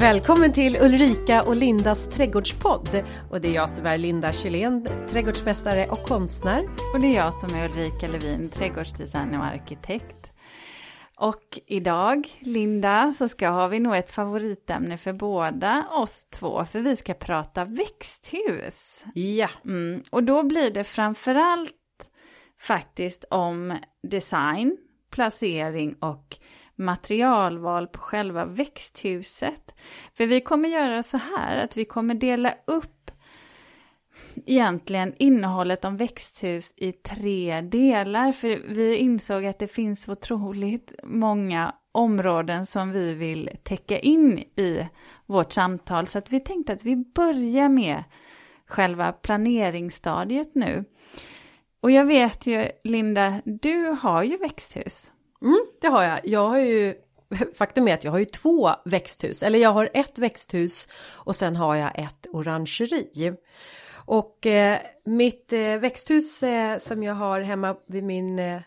Välkommen till Ulrika och Lindas trädgårdspodd. Och det är jag som är Linda Kylén, trädgårdsmästare och konstnär. Och det är jag som är Ulrika Levin, trädgårdsdesigner och arkitekt. Och idag, Linda, så ska ha vi nog ett favoritämne för båda oss två, för vi ska prata växthus. Ja. Mm, och då blir det framförallt faktiskt om design, placering och materialval på själva växthuset. För vi kommer göra så här att vi kommer dela upp egentligen innehållet om växthus i tre delar. För vi insåg att det finns otroligt många områden som vi vill täcka in i vårt samtal. Så att vi tänkte att vi börjar med själva planeringsstadiet nu. Och jag vet ju, Linda, du har ju växthus. Mm, det har jag. Jag har ju Faktum är att jag har ju två växthus, eller jag har ett växthus och sen har jag ett orangeri. Och eh, mitt eh, växthus eh, som jag har hemma vid min, eh,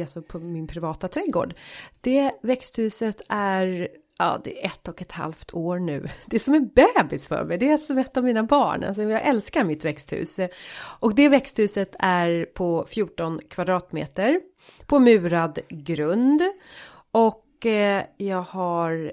alltså på min privata trädgård. Det växthuset är, ja det är ett och ett halvt år nu. Det är som en bebis för mig, det är som ett av mina barn. Alltså jag älskar mitt växthus. Och det växthuset är på 14 kvadratmeter på murad grund. Och eh, jag har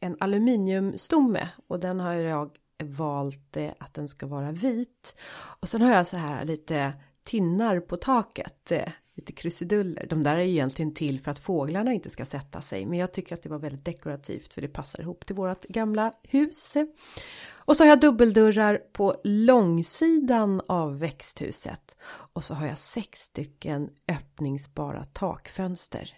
en aluminiumstomme och den har jag valt eh, att den ska vara vit. Och sen har jag så här lite tinnar på taket, eh, lite krusiduller. De där är egentligen till för att fåglarna inte ska sätta sig, men jag tycker att det var väldigt dekorativt för det passar ihop till vårt gamla hus. Och så har jag dubbeldörrar på långsidan av växthuset. Och så har jag sex stycken öppningsbara takfönster.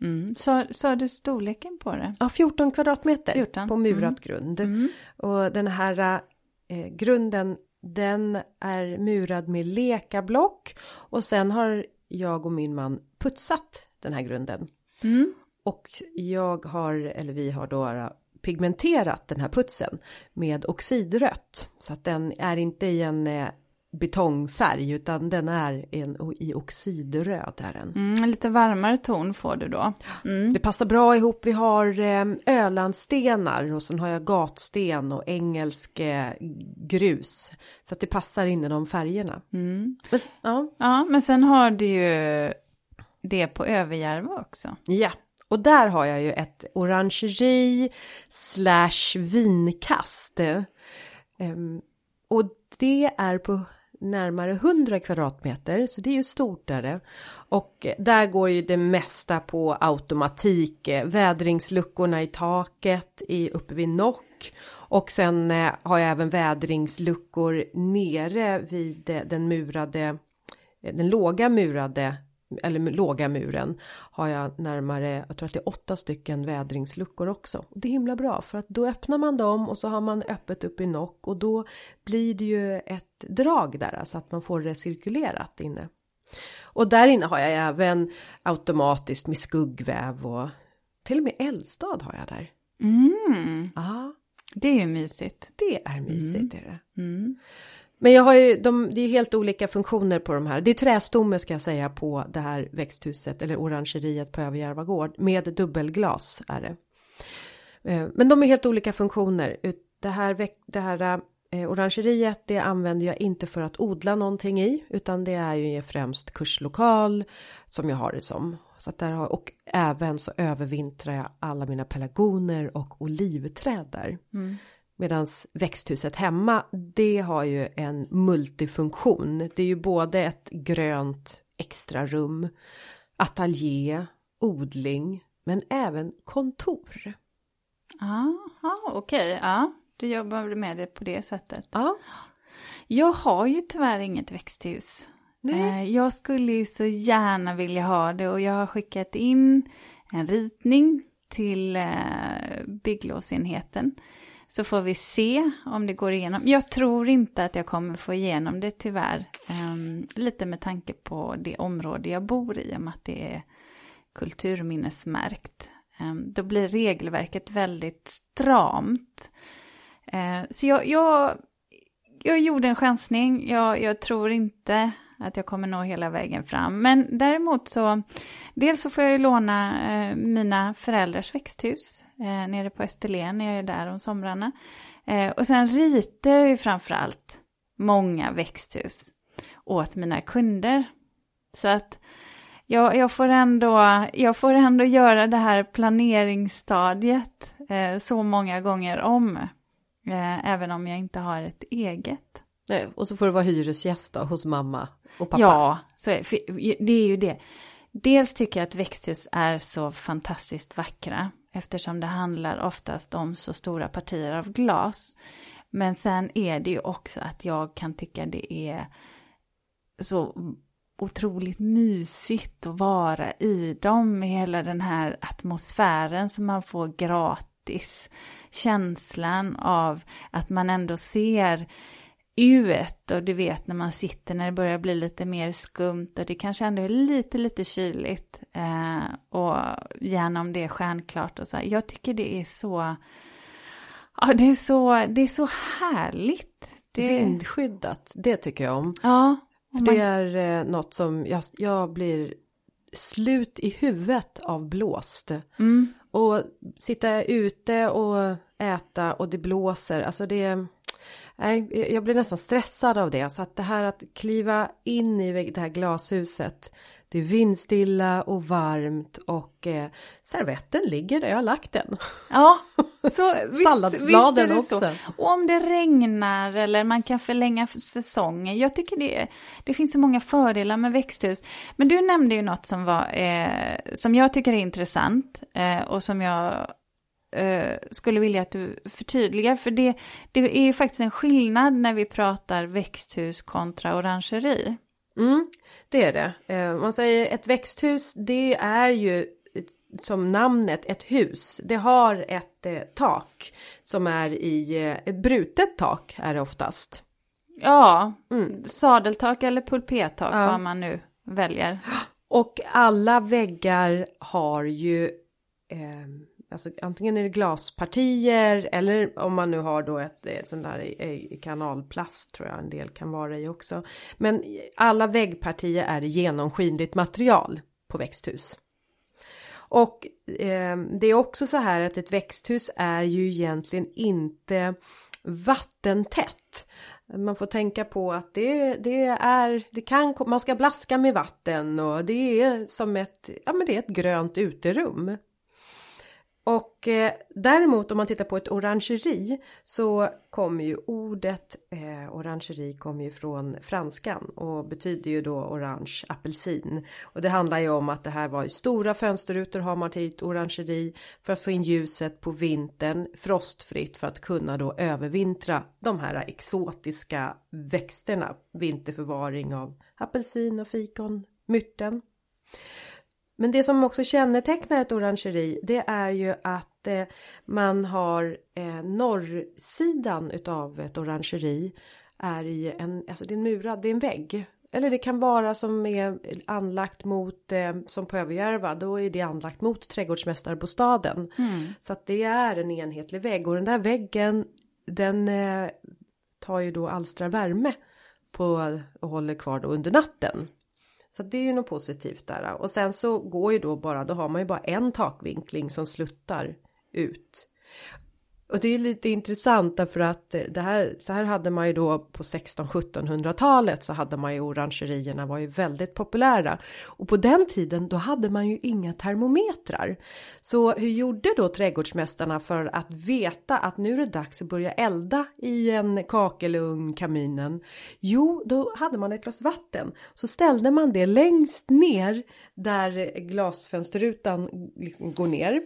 Mm. Sa, sa du storleken på det? Ja, 14 kvadratmeter 14. på murat mm. grund. Mm. Och den här eh, grunden den är murad med lekablock och sen har jag och min man putsat den här grunden. Mm. Och jag har, eller vi har då pigmenterat den här putsen med oxidrött. Så att den är inte i en eh, betongfärg utan den är en, i oxidröd. Är den. Mm, lite varmare ton får du då. Mm. Det passar bra ihop. Vi har eh, Ölandstenar och sen har jag gatsten och engelsk eh, grus. Så att det passar in i de färgerna. Mm. Men, ja. ja, men sen har du ju det på Överjärva också. Ja, och där har jag ju ett orangeri slash vinkast. Um, och det är på närmare 100 kvadratmeter så det är ju stort där det. Och eh, där går ju det mesta på automatik eh, vädringsluckorna i taket i uppe vid nock och sen eh, har jag även vädringsluckor nere vid den murade den låga murade eller låga muren har jag närmare, jag tror att det är åtta stycken vädringsluckor också. Det är himla bra för att då öppnar man dem och så har man öppet upp i nock och då blir det ju ett drag där så att man får det cirkulerat inne. Och där inne har jag även automatiskt med skuggväv och till och med eldstad har jag där. Mm. Ja. Det är ju mysigt. Det är mysigt mm. är det. Mm. Men jag har ju, de, det är helt olika funktioner på de här. Det är trästomme ska jag säga på det här växthuset eller orangeriet på Överjärva gård med dubbelglas är det. Eh, men de är helt olika funktioner. Det här, det här eh, orangeriet det använder jag inte för att odla någonting i utan det är ju främst kurslokal som jag har det som. Så att där har, och även så övervintrar jag alla mina pelargoner och olivträd där. Mm. Medans växthuset hemma, det har ju en multifunktion. Det är ju både ett grönt extra rum, ateljé, odling, men även kontor. Aha, okej, okay. ja, du jobbar med det på det sättet. Ja. Jag har ju tyvärr inget växthus. Nej. Eh, jag skulle ju så gärna vilja ha det och jag har skickat in en ritning till eh, bygglovsenheten. Så får vi se om det går igenom. Jag tror inte att jag kommer få igenom det tyvärr. Um, lite med tanke på det område jag bor i, om att det är kulturminnesmärkt. Um, då blir regelverket väldigt stramt. Uh, så jag, jag, jag gjorde en chansning. Jag, jag tror inte att jag kommer nå hela vägen fram. Men däremot så, dels så får jag ju låna eh, mina föräldrars växthus eh, nere på Österlen jag är där om somrarna. Eh, och sen ritar jag ju framförallt många växthus åt mina kunder. Så att jag, jag, får ändå, jag får ändå göra det här planeringsstadiet eh, så många gånger om. Eh, även om jag inte har ett eget. Nej, och så får du vara hyresgäst då, hos mamma och pappa. Ja, så är, det är ju det. Dels tycker jag att växthus är så fantastiskt vackra eftersom det handlar oftast om så stora partier av glas. Men sen är det ju också att jag kan tycka det är så otroligt mysigt att vara i dem med hela den här atmosfären som man får gratis. Känslan av att man ändå ser ut och du vet när man sitter när det börjar bli lite mer skumt och det kanske ändå är lite lite kyligt eh, och gärna om det är stjärnklart och så. Jag tycker det är så, ja det är så, det är så härligt. Det... Vindskyddat, det tycker jag om. Ja. För det är eh, något som jag, jag blir slut i huvudet av blåst. Mm. Och sitta ute och äta och det blåser, alltså det Nej, jag blir nästan stressad av det. Så att det här att kliva in i det här glashuset. Det är vindstilla och varmt och eh, servetten ligger där jag har lagt den. Ja, så Salladsbladen visst, också. Så. Och om det regnar eller man kan förlänga säsongen. Jag tycker det, det finns så många fördelar med växthus. Men du nämnde ju något som, var, eh, som jag tycker är intressant eh, och som jag eh, skulle vilja att du förtydligar. För det, det är ju faktiskt en skillnad när vi pratar växthus kontra orangeri. Mm, det är det. Eh, man säger ett växthus, det är ju som namnet ett hus. Det har ett eh, tak som är i eh, ett brutet tak är det oftast. Ja, mm. sadeltak eller pulpettak ja. vad man nu väljer. Och alla väggar har ju eh, alltså antingen är det glaspartier eller om man nu har då ett, ett sånt där kanalplast tror jag en del kan vara i också. Men alla väggpartier är genomskinligt material på växthus. Och eh, det är också så här att ett växthus är ju egentligen inte vattentätt. Man får tänka på att det, det är, det kan, man ska blaska med vatten och det är som ett, ja men det är ett grönt uterum. Och eh, däremot om man tittar på ett orangeri så kommer ju ordet eh, orangeri kommer ju från franskan och betyder ju då orange apelsin. Och det handlar ju om att det här var stora fönsterrutor har man till ett orangeri för att få in ljuset på vintern frostfritt för att kunna då övervintra de här exotiska växterna. Vinterförvaring av apelsin och fikon, myrten. Men det som också kännetecknar ett orangeri det är ju att eh, man har eh, norrsidan utav ett orangeri är i en, alltså det är en murad, det är en vägg. Eller det kan vara som är anlagt mot, eh, som på Överjärva, då är det anlagt mot trädgårdsmästarbostaden. Mm. Så att det är en enhetlig vägg och den där väggen den eh, tar ju då alstrar värme på och håller kvar då under natten. Så det är ju något positivt där. Och sen så går ju då bara, då har man ju bara en takvinkling som sluttar ut. Och det är lite intressant därför att det här, så här hade man ju då på 16-1700-talet så hade man ju orangerierna var ju väldigt populära. Och på den tiden då hade man ju inga termometrar. Så hur gjorde då trädgårdsmästarna för att veta att nu är det dags att börja elda i en kakelugn, kaminen? Jo, då hade man ett glas vatten. Så ställde man det längst ner där glasfönsterrutan liksom går ner.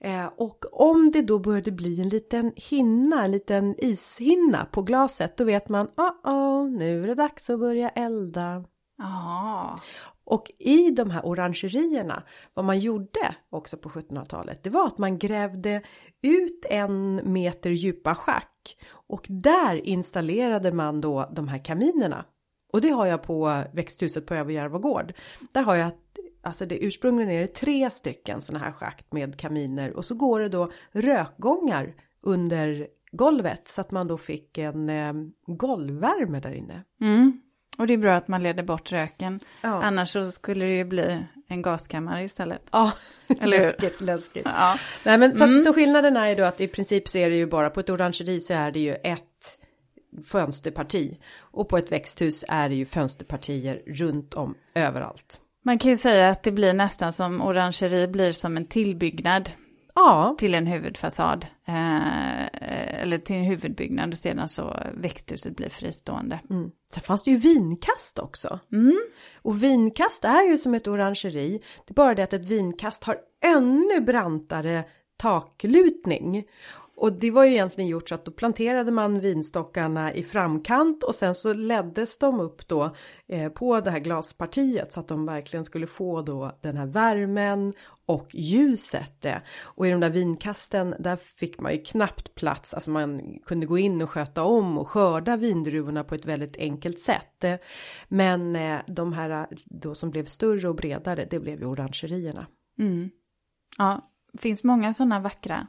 Eh, och om det då började bli en liten hinna, en liten ishinna på glaset, då vet man, oh, oh nu är det dags att börja elda. Aha. Och i de här orangerierna, vad man gjorde också på 1700-talet, det var att man grävde ut en meter djupa schack och där installerade man då de här kaminerna. Och det har jag på växthuset på Överjärva gård. Där har jag alltså det ursprungligen är det tre stycken sådana här schakt med kaminer och så går det då rökgångar under golvet så att man då fick en eh, golvvärme där inne. Mm. Och det är bra att man leder bort röken. Ja. Annars så skulle det ju bli en gaskammare istället. Ja, Eller läskigt, läskigt. Ja. Nej men så, Mm. så skillnaden är ju då att i princip så är det ju bara på ett orangeri så är det ju ett fönsterparti. Och på ett växthus är det ju fönsterpartier runt om överallt. Man kan ju säga att det blir nästan som orangeri blir som en tillbyggnad Ja, till en huvudfasad. Eh, eller till en huvudbyggnad och sedan så växthuset blir fristående. mm. sen fanns det ju vinkast också. Mm. Och vinkast är ju som ett orangeri. Det är bara det att ett vinkast har ännu brantare taklutning. Och det var ju egentligen gjort så att då planterade man vinstockarna i framkant och sen så leddes de upp då eh, på det här glaspartiet så att de verkligen skulle få då den här värmen och ljuset. Eh. Och i de där vinkasten där fick man ju knappt plats, alltså man kunde gå in och sköta om och skörda vindruvorna på ett väldigt enkelt sätt. Eh, Men eh, de här eh, då som blev större och bredare, det blev ju orangerierna. Mm. Ja, finns många sådana vackra.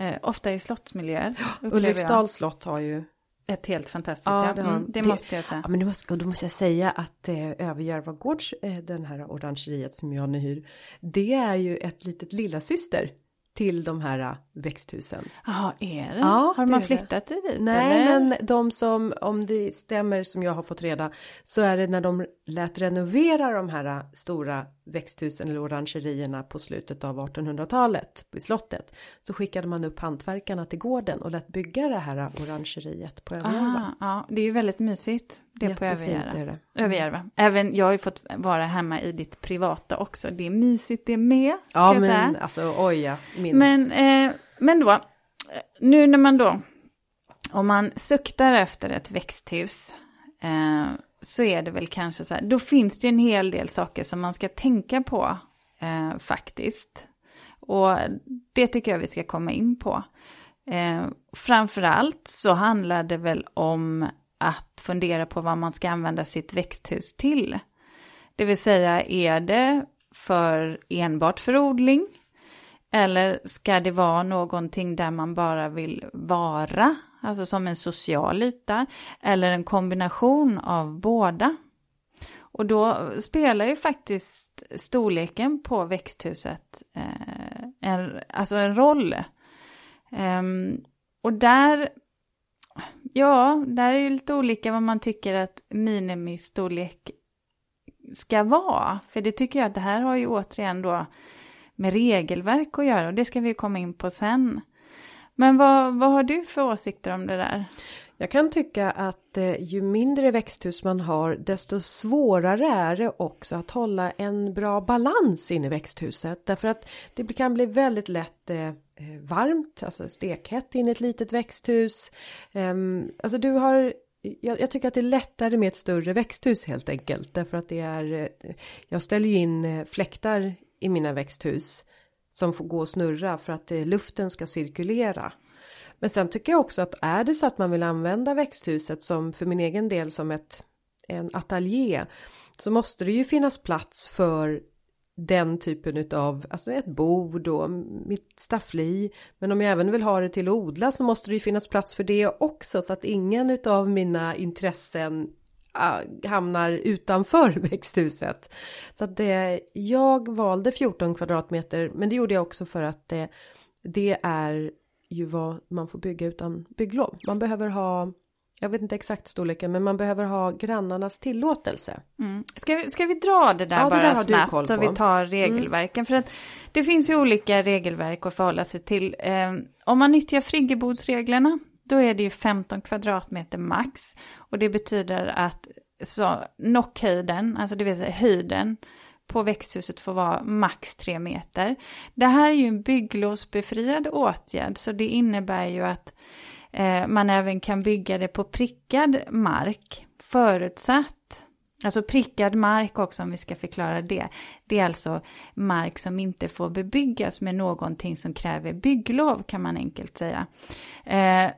Eh, ofta i slottsmiljöer. Ulriksdals slott har ju Ett helt fantastiskt, Ja, ja. det mm, det det- måste jag säga. Ja men då måste, då måste jag säga att eh, Överjärva gårds, eh, den här orangeriet som jag nu hyr, det är ju ett litet lillasyster till de här eh, växthusen. Jaha, är det? Ja, har det man är det. flyttat dit? Nej eller? men de som, om det stämmer som jag har fått reda, så är det när de lät renovera de här eh, stora växthusen eller orangerierna på slutet av 1800-talet vid slottet. Så skickade man upp hantverkarna till gården och lät bygga det här eh, orangeriet på Överjärva. Aha, ja, det är ju väldigt mysigt. Det på Jättefint det. Överjärva. Även jag har ju fått vara hemma i ditt privata också. Det är mysigt det med, Ja men säga. alltså oj ja. Min... Men, eh, men då, nu när man då, om man suktar efter ett växthus, eh, så är det väl kanske så här, då finns det ju en hel del saker som man ska tänka på eh, faktiskt. Och det tycker jag vi ska komma in på. Eh, framförallt så handlar det väl om att fundera på vad man ska använda sitt växthus till. Det vill säga, är det för enbart för odling? Eller ska det vara någonting där man bara vill vara, alltså som en social yta, eller en kombination av båda? Och då spelar ju faktiskt storleken på växthuset eh, en, alltså en roll. Ehm, och där, ja, där är ju lite olika vad man tycker att minimistorlek ska vara. För det tycker jag att det här har ju återigen då med regelverk att göra och det ska vi komma in på sen. Men vad, vad har du för åsikter om det där? Jag kan tycka att eh, ju mindre växthus man har desto svårare är det också att hålla en bra balans inne i växthuset. Därför att det kan bli väldigt lätt eh, eh varmt, alltså stekhett in i ett litet växthus. Ehm, alltså du har jag, jag tycker att det är lättare med ett större växthus helt enkelt. Därför att det är, eh, jag ställer ju in eh, fläktar i mina växthus som får gå och snurra för att eh, luften ska cirkulera. Men sen tycker jag också att är det så att man vill använda växthuset som för min egen del som ett en ateljé så måste det ju finnas plats för den typen utav, alltså ett bord och mitt staffli. Men om jag även vill ha det till att odla så måste det ju finnas plats för det också så att ingen utav mina intressen hamnar utanför växthuset. Så att det, jag valde 14 kvadratmeter men det gjorde jag också för att det, det är ju vad man får bygga utan bygglov. Man behöver ha, jag vet inte exakt storleken, men man behöver ha grannarnas tillåtelse. Mm. Ska, vi, ska vi dra det där Ja, det bara där du koll snabbt så. Mm. vi tar regelverken? För att det finns ju olika regelverk att förhålla sig till. Eh, om man nyttjar friggebodsreglerna då är det ju 15 kvadratmeter max. Och det betyder att så, nockhöjden, alltså det vill säga höjden på växthuset får vara max 3 meter. Det här är ju en bygglovsbefriad åtgärd så det innebär ju att eh, man även kan bygga det på prickad mark förutsatt Alltså prickad mark också om vi ska förklara det. Det är alltså mark som inte får bebyggas med någonting som kräver bygglov kan man enkelt säga. Eh,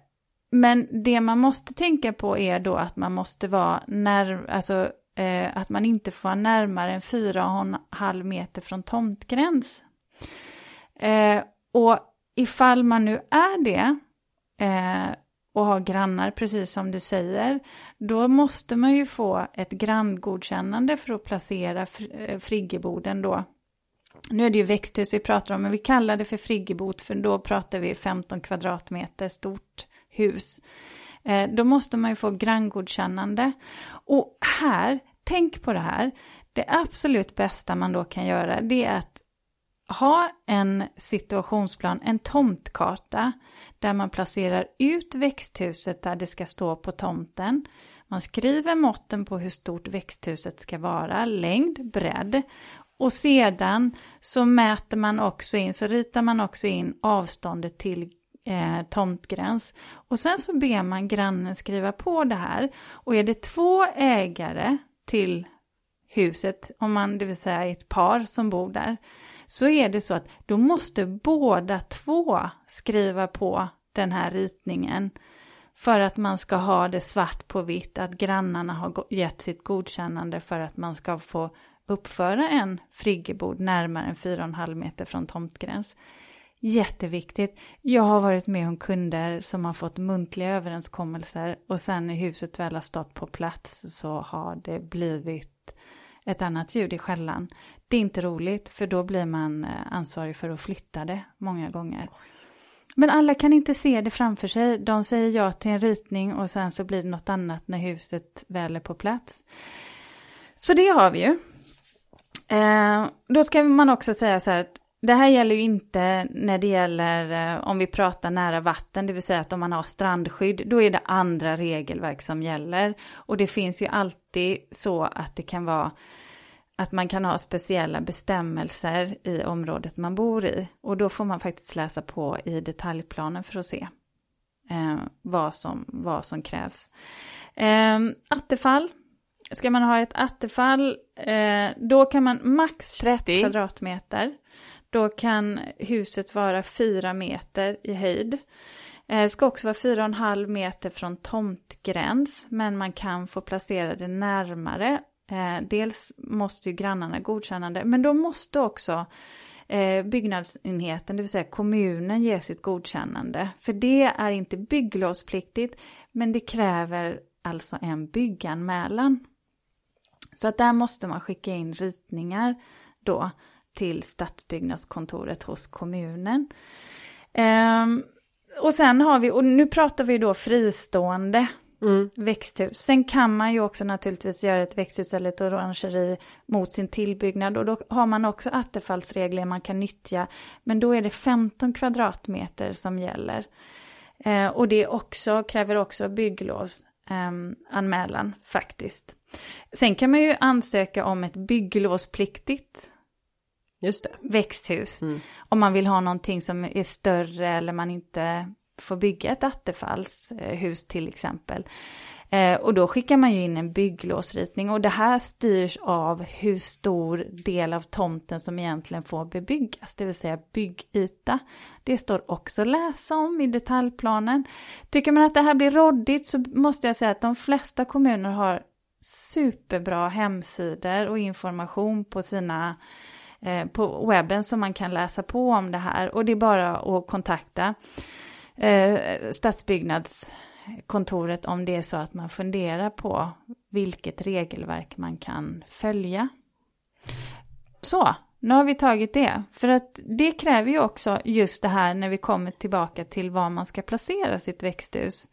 men det man måste tänka på är då att man måste vara när, alltså eh, att man inte får vara närmare än 4,5 meter från tomtgräns. Eh, och ifall man nu är det, eh, och har grannar, precis som du säger, då måste man ju få ett granngodkännande för att placera fr eh, friggeboden då. Nu är det ju växthus vi pratar om, men vi kallar det för friggebod för då pratar vi 15 kvadratmeter stort hus. Eh, då måste man ju få granngodkännande. Och här, tänk på det här, det absolut bästa man då kan göra det är att ha en situationsplan, en tomtkarta där man placerar ut växthuset där det ska stå på tomten. Man skriver måtten på hur stort växthuset ska vara, längd, bredd och sedan så mäter man också in, så ritar man också in avståndet till eh, tomtgräns. Och sen så ber man grannen skriva på det här. Och är det två ägare till huset, om man, det vill säga ett par som bor där, så är det så att då måste båda två skriva på den här ritningen för att man ska ha det svart på vitt, att grannarna har gett sitt godkännande för att man ska få uppföra en friggebod närmare än 4,5 meter från tomtgräns. Jätteviktigt. Jag har varit med om kunder som har fått muntliga överenskommelser och sen när huset väl har stått på plats så har det blivit ett annat ljud i skällan. Det är inte roligt för då blir man eh, ansvarig för att flytta det många gånger. Men alla kan inte se det framför sig. De säger ja till en ritning och sen så blir det något annat när huset väl är på plats. Så det har vi ju. Eh, då ska man också säga så här att det här gäller ju inte när det gäller eh, om vi pratar nära vatten, det vill säga att om man har strandskydd, då är det andra regelverk som gäller. Och det finns ju alltid så att det kan vara att man kan ha speciella bestämmelser i området man bor i. Och då får man faktiskt läsa på i detaljplanen för att se eh, vad, som, vad som krävs. Eh, attefall. Ska man ha ett attefall, eh, då kan man max 30 kvadratmeter. Då kan huset vara 4 meter i höjd. Eh, ska också vara 4,5 meter från tomtgräns, men man kan få placera det närmare Eh, dels måste ju grannarna godkänna det, men då måste också eh, byggnadsenheten, det vill säga kommunen, ge sitt godkännande. För det är inte bygglovspliktigt, men det kräver alltså en bygganmälan. Så att där måste man skicka in ritningar då till stadsbyggnadskontoret hos kommunen. Eh, och sen har vi, och nu pratar vi då fristående Mm. växthus. Sen kan man ju också naturligtvis göra ett växthus eller ett orangeri mot sin tillbyggnad och då har man också attefallsregler man kan nyttja. Men då är det 15 kvadratmeter som gäller. Eh, och det också, kräver också bygglovsanmälan eh, faktiskt. Sen kan man ju ansöka om ett bygglovspliktigt Just det. växthus. Mm. Om man vill ha någonting som är större eller man inte får bygga ett attefallshus till exempel. Eh, och då skickar man ju in en bygglovsritning och det här styrs av hur stor del av tomten som egentligen får bebyggas, det vill säga byggyta. Det står också att läsa om i detaljplanen. Tycker man att det här blir råddigt så måste jag säga att de flesta kommuner har superbra hemsidor och information på sina Eh, på webben som man kan läsa på om det här och det är bara att kontakta eh, stadsbyggnadskontoret om det är så att man funderar på vilket regelverk man kan följa. Så, nu har vi tagit det. För att det kräver ju också just det här när vi kommer tillbaka till var man ska placera sitt växthus.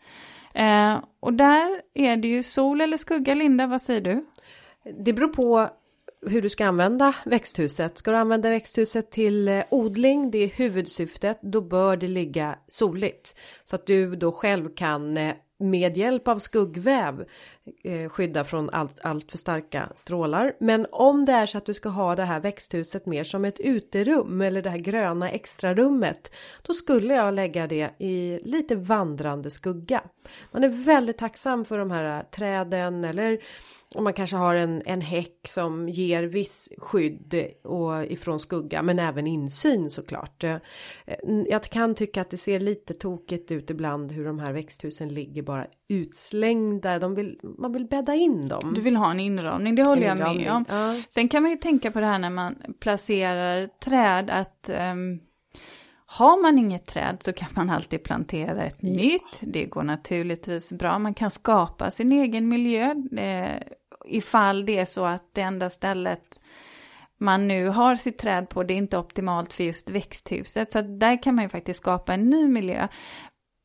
Eh, och där är det ju sol eller skugga, Linda, vad säger du? Det beror på hur du ska använda växthuset. Ska du använda växthuset till eh, odling, det är huvudsyftet, då bör det ligga soligt. Så att du då själv kan eh, med hjälp av skuggväv eh, skydda från allt, allt för starka strålar. Men om det är så att du ska ha det här växthuset mer som ett uterum eller det här gröna extrarummet. Då skulle jag lägga det i lite vandrande skugga. Man är väldigt tacksam för de här träden eller och man kanske har en, en häck som ger viss skydd och ifrån skugga men även insyn såklart. Eh, jag kan tycka att det ser lite tokigt ut ibland hur de här växthusen ligger bara utslängda. De vill, man vill bädda in dem. Du vill ha en inramning, det håller jag med om. Ja. Sen kan man ju tänka på det här när man placerar träd att um, Har man inget träd så kan man alltid plantera ett nytt. Det går naturligtvis bra. Man kan skapa sin egen miljö. Eh, ifall det är så att det enda stället man nu har sitt träd på, det är inte optimalt för just växthuset. Så där kan man ju faktiskt skapa en ny miljö.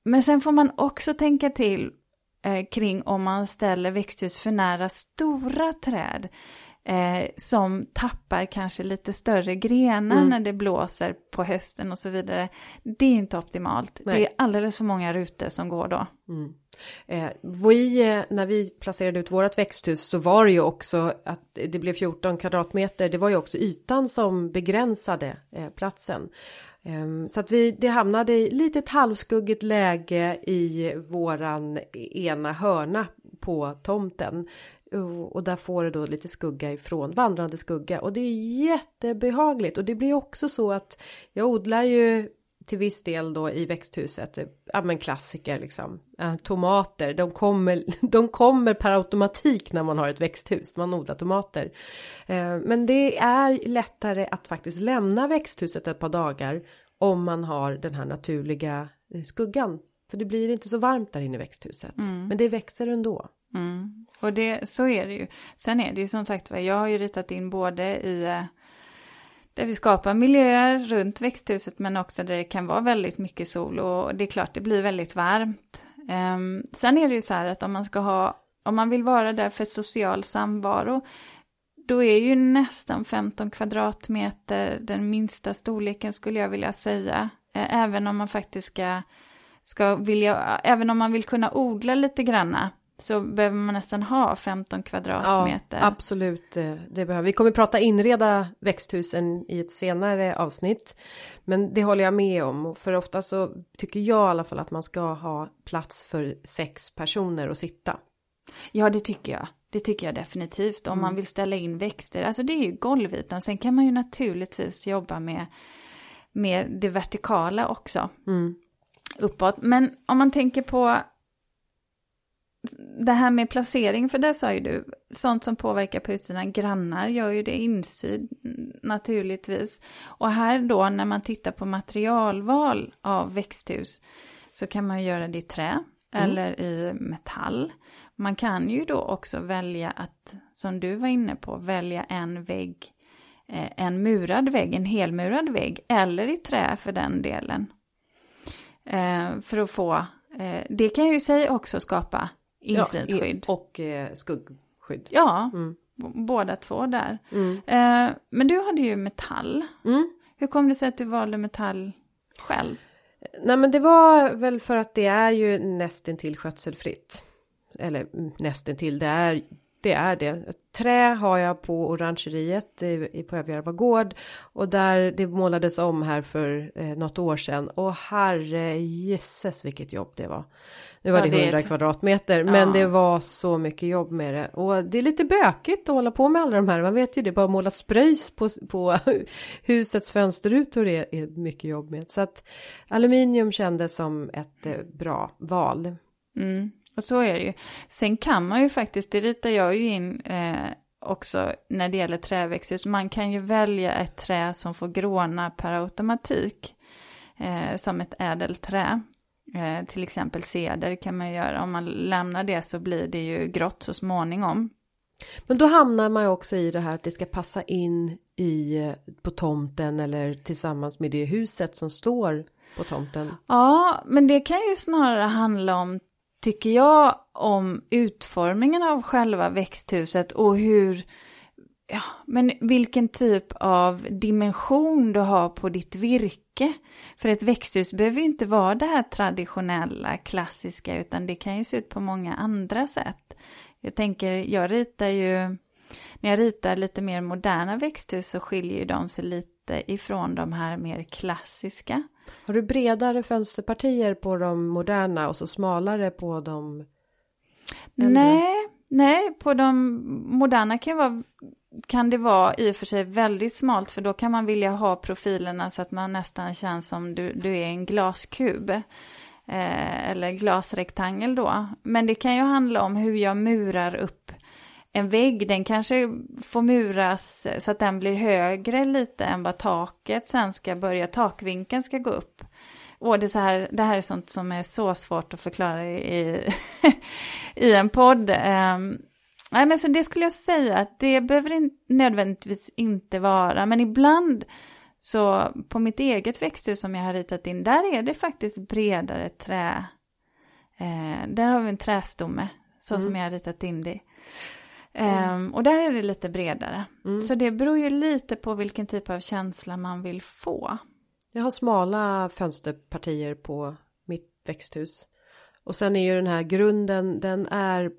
Men sen får man också tänka till eh, kring om man ställer växthus för nära stora träd eh, som tappar kanske lite större grenar mm. när det blåser på hösten och så vidare. Det är inte optimalt. Nej. Det är alldeles för många rutor som går då. Mm. Eh, vi, eh, när vi placerade ut vårt växthus så var det ju också att det blev 14 kvadratmeter. Det var ju också ytan som begränsade eh, platsen. Ehm, så att vi, det hamnade i lite ett halvskuggigt läge i våran ena hörna på tomten. Och där får det då lite skugga ifrån, vandrande skugga. Och det är jättebehagligt. Och det blir också så att jag odlar ju till viss del då i växthuset, ja men klassiker liksom. tomater, de kommer, de kommer per automatik när man har ett växthus, man odlar tomater. Eh, men det är lättare att faktiskt lämna växthuset ett par dagar om man har den här naturliga eh, skuggan. För det blir inte så varmt där inne i växthuset. Mm. Men det växer ändå. Mm. Och det, så är det ju. Sen är det ju som sagt jag har ju ritat in både i eh, där vi skapar miljöer runt växthuset men också där det kan vara väldigt mycket sol och det är klart det blir väldigt varmt. Um, sen är det ju så här att om man ska ha, om man vill vara där för social samvaro då är ju nästan 15 kvadratmeter den minsta storleken skulle jag vilja säga. Eh, även om man faktiskt ska, ska vilja, även om man vill kunna odla lite granna så behöver man nästan ha 15 kvadratmeter. Ja, absolut, eh, det behöver vi. kommer prata inreda växthusen i ett senare avsnitt. Men det håller jag med om. För ofta så tycker jag i alla fall att man ska ha plats för sex personer att sitta. Ja, det tycker jag. Det tycker jag definitivt. Om mm. man vill ställa in växter. Alltså det är ju golvytan. Sen kan man ju naturligtvis jobba med, med det vertikala också. Mm. Uppåt. Men om man tänker på det här med placering, för det sa ju du, sånt som påverkar på utsidan, grannar gör ju det, insyd naturligtvis. Och här då när man tittar på materialval av växthus så kan man göra det i trä mm. eller i metall. Man kan ju då också välja att, som du var inne på, välja en vägg, eh, en murad vägg, en helmurad vägg, eller i trä för den delen. Eh, för att få, eh, det kan ju i sig också skapa insynsskydd. Ja, och skuggskydd. Ja, mm. båda två där. Mm. Men du hade ju metall. Mm. Hur kom det sig att du valde metall själv? Nej men det var väl för att det är ju nästintill skötselfritt eller nästan till det är det är det. Trä har jag på orangeriet i, på Överjärva gård och där det målades om här för eh, något år sedan och herre jösses vilket jobb det var. Nu var ja, det 100 kvadratmeter ja. men det var så mycket jobb med det och det är lite bökigt att hålla på med alla de här. Man vet ju det bara måla spröjs på, på husets fönsterrutor är, är mycket jobb med så att aluminium kändes som ett eh, bra val. Mm. Och så är det ju. Sen kan man ju faktiskt, det ritar jag ju in eh, också när det gäller träväxthus, man kan ju välja ett trä som får gråna per automatik. Eh, som ett ädelträ. Eh, till exempel ceder kan man göra, om man lämnar det så blir det ju grått så småningom. Men då hamnar man ju också i det här att det ska passa in i, eh, på tomten eller tillsammans med det huset som står på tomten. Ja, men det kan ju snarare handla om tycker jag, om utformningen av själva växthuset och hur, ja, men vilken typ av dimension du har på ditt virke. För ett växthus behöver inte vara det här traditionella, klassiska, utan det kan ju se ut på många andra sätt. Jag tänker, jag ritar ju, när jag ritar lite mer moderna växthus så skiljer ju de sig lite ifrån de här mer klassiska. Har du bredare fönsterpartier på de moderna och så smalare på de äldre? Nej, nej, på de moderna kan, vara, kan det vara i och för sig väldigt smalt för då kan man vilja ha profilerna så att man nästan känns som du, du är en glaskub. Eh, eller glasrektangel då. Men det kan ju handla om hur jag murar upp en vägg, den kanske får muras så att den blir högre lite än vad taket sen ska börja, takvinkeln ska gå upp. Och det, är så här, det här är sånt som är så svårt att förklara i, i en podd. Um, nej, men så det skulle jag säga att det behöver in, nödvändigtvis inte vara, men ibland så på mitt eget växthus som jag har ritat in, där är det faktiskt bredare trä. Eh, där har vi en trästomme, så mm. som jag har ritat in det. Mm. och där är det lite bredare. Mm. Så det beror ju lite på vilken typ av känsla man vill få. Jag har smala fönsterpartier på mitt växthus. Och sen är ju den här grunden, den är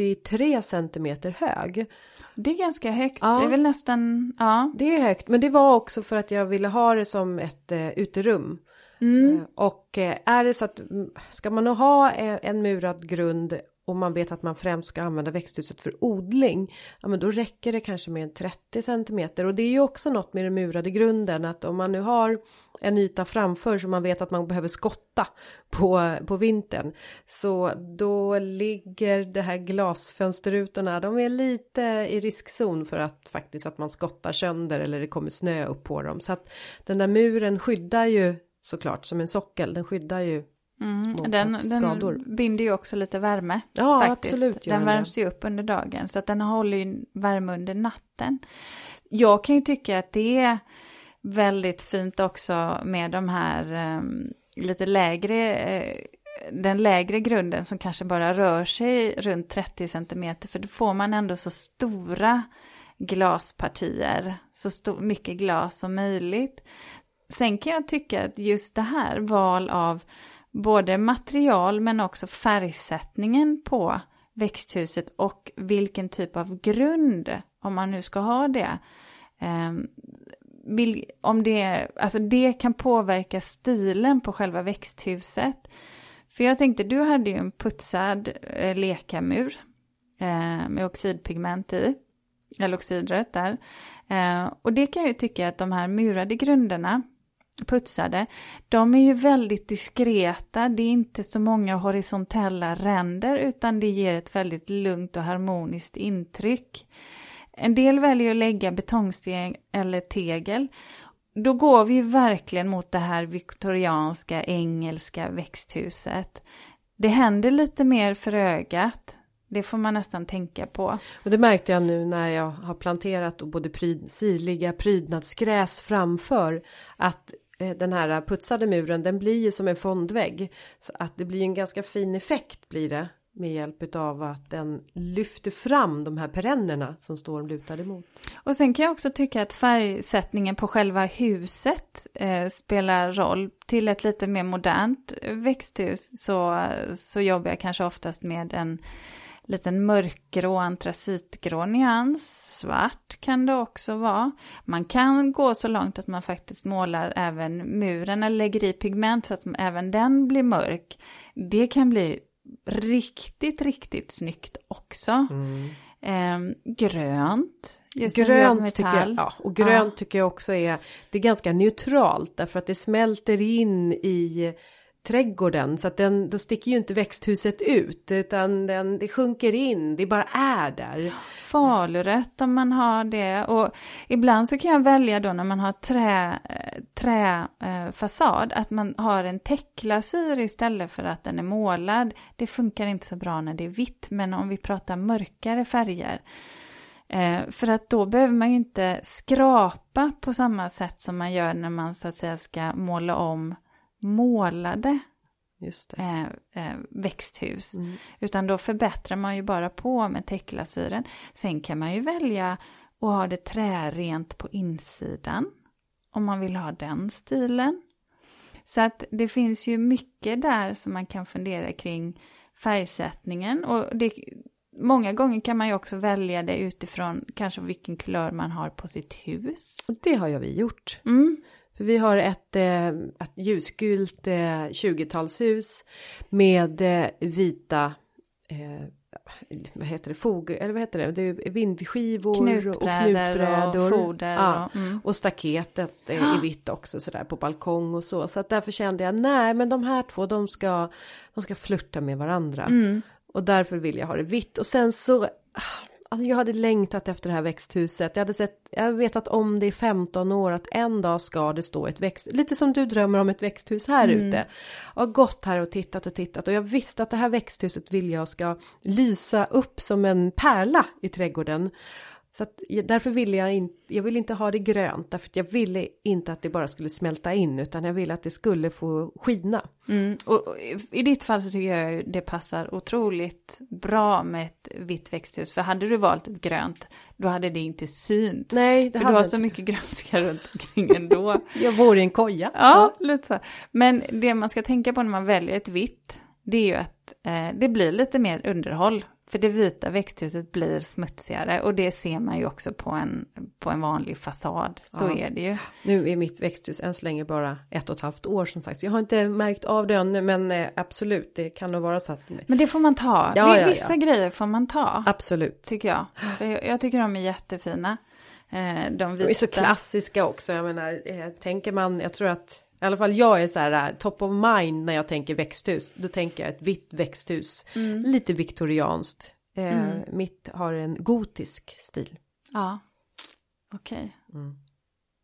83 centimeter hög. Det är ganska högt, ja. det är väl nästan, ja. Det är högt, men det var också för att jag ville ha det som ett eh, uterum. Mm. Eh, och eh, är det så att mm, ska man nog ha en, en murad grund och man vet att man främst ska använda växthuset för odling. Ja men då räcker det kanske med en 30 centimeter och det är ju också något med den murade grunden att om man nu har en yta framför som man vet att man behöver skotta på, på vintern. Så då ligger det här glasfönsterrutorna, de är lite i riskzon för att faktiskt att man skottar sönder eller det kommer snö upp på dem. Så att den där muren skyddar ju såklart som en sockel, den skyddar ju Mm, den, den binder ju också lite värme. Ja, faktiskt. absolut. Den värms ju upp under dagen så att den håller ju värme under natten. Jag kan ju tycka att det är väldigt fint också med de här um, lite lägre, uh, den lägre grunden som kanske bara rör sig runt 30 cm för då får man ändå så stora glaspartier, så mycket glas som möjligt. Sen kan jag tycka att just det här val av både material men också färgsättningen på växthuset och vilken typ av grund, om man nu ska ha det. Ehm, om det, alltså det kan påverka stilen på själva växthuset. För jag tänkte, du hade ju en putsad eh, lekamur eh, med oxidpigment i, eller oxidrött där. Eh, och det kan jag ju tycka att de här murade grunderna putsade, de är ju väldigt diskreta, det är inte så många horisontella ränder utan det ger ett väldigt lugnt och harmoniskt intryck. En del väljer att lägga betongsten eller tegel. Då går vi verkligen mot det här viktorianska engelska växthuset. Det händer lite mer för ögat. Det får man nästan tänka på. Och det märkte jag nu när jag har planterat och både pryd, sirliga prydnadsgräs framför. Att Eh, den här putsade muren den blir ju som en fondvägg. Så att det blir en ganska fin effekt blir det. Med hjälp av att den lyfter fram de här perennerna som står lutade mot Och sen kan jag också tycka att färgsättningen på själva huset eh, spelar roll. Till ett lite mer modernt växthus så, så jobbar jag kanske oftast med en liten mörkgrå antracitgrå nyans. Svart kan det också vara. Man kan gå så långt att man faktiskt målar även muren eller lägger i pigment så att även den blir mörk. Det kan bli riktigt, riktigt snyggt också. Mm. Eh, grönt. grönt tycker jag, ja, och grönt ja. tycker jag också är, det är ganska neutralt därför att det smälter in i trädgården så att den, då sticker ju inte växthuset ut utan den, det sjunker in, det bara är där. Falurött om man har det och ibland så kan jag välja då när man har trä, eh, träfasad eh, att man har en täckglasyr istället för att den är målad. Det funkar inte så bra när det är vitt men om vi pratar mörkare färger eh, för att då behöver man ju inte skrapa på samma sätt som man gör när man så att säga ska måla om målade eh, eh, växthus. Mm. Utan då förbättrar man ju bara på med täckglasyren. Sen kan man ju välja att ha det trärent på insidan. Om man vill ha den stilen. Så att det finns ju mycket där som man kan fundera kring färgsättningen. Och det, många gånger kan man ju också välja det utifrån kanske vilken kulör man har på sitt hus. Och det har ju vi gjort. Mm. Vi har ett, eh, ett ljusgult 20-talshus eh, med eh, vita vad heter det, fog, eller vad heter det, det är vindskivor knutbrädor och knutbrädor. Och, foder ja, och, mm. och staketet är i vitt också sådär på balkong och så. Så att därför kände jag, nej men de här två de ska, de ska flirta med varandra. Mm. Och därför vill jag ha det vitt. Och sen så, alltså jag hade längtat efter det här växthuset. Jag hade sett, jag vetat om det i 15 år att en dag ska det stå ett växt, lite som du drömmer om ett växthus här mm. ute. Jag har gått här och tittat och tittat och jag visste att det här växthuset vill jag ska lysa upp som en pärla i trädgården. Så att, därför ville jag inte, jag ville inte ha det grönt, därför att jag ville inte att det bara skulle smälta in, utan jag ville att det skulle få skina. Mm, och, och, i ditt fall så tycker jag det passar otroligt bra med ett vitt växthus, för hade du valt ett grönt, då hade det inte synts. Nej, det För du har så mycket grönska runt omkring ändå. jag bor i en koja. Ja, ja, lite så. Men det man ska tänka på när man väljer ett vitt, det är ju att eh, det blir lite mer underhåll för det vita växthuset blir smutsigare och det ser man ju också på en, på en vanlig fasad. Så ja. är det ju. Nu är mitt växthus än så länge bara ett och ett halvt år som sagt. Så jag har inte märkt av det ännu men eh, absolut det kan nog vara så att. Men det får man ta. Ja, det, ja, vissa grejer får man ta. Absolut. Tycker jag. jag. jag. tycker de är jättefina. Eh, de, vita. de är så klassiska också. Jag menar, eh, tänker man, jag tror att i alla fall jag är så här äh, top of mind när jag tänker växthus. Då tänker jag ett vitt växthus. Mm. Lite viktorianskt. Eh, mm. Mitt har en gotisk stil. Ja, okej. Okay. Mm.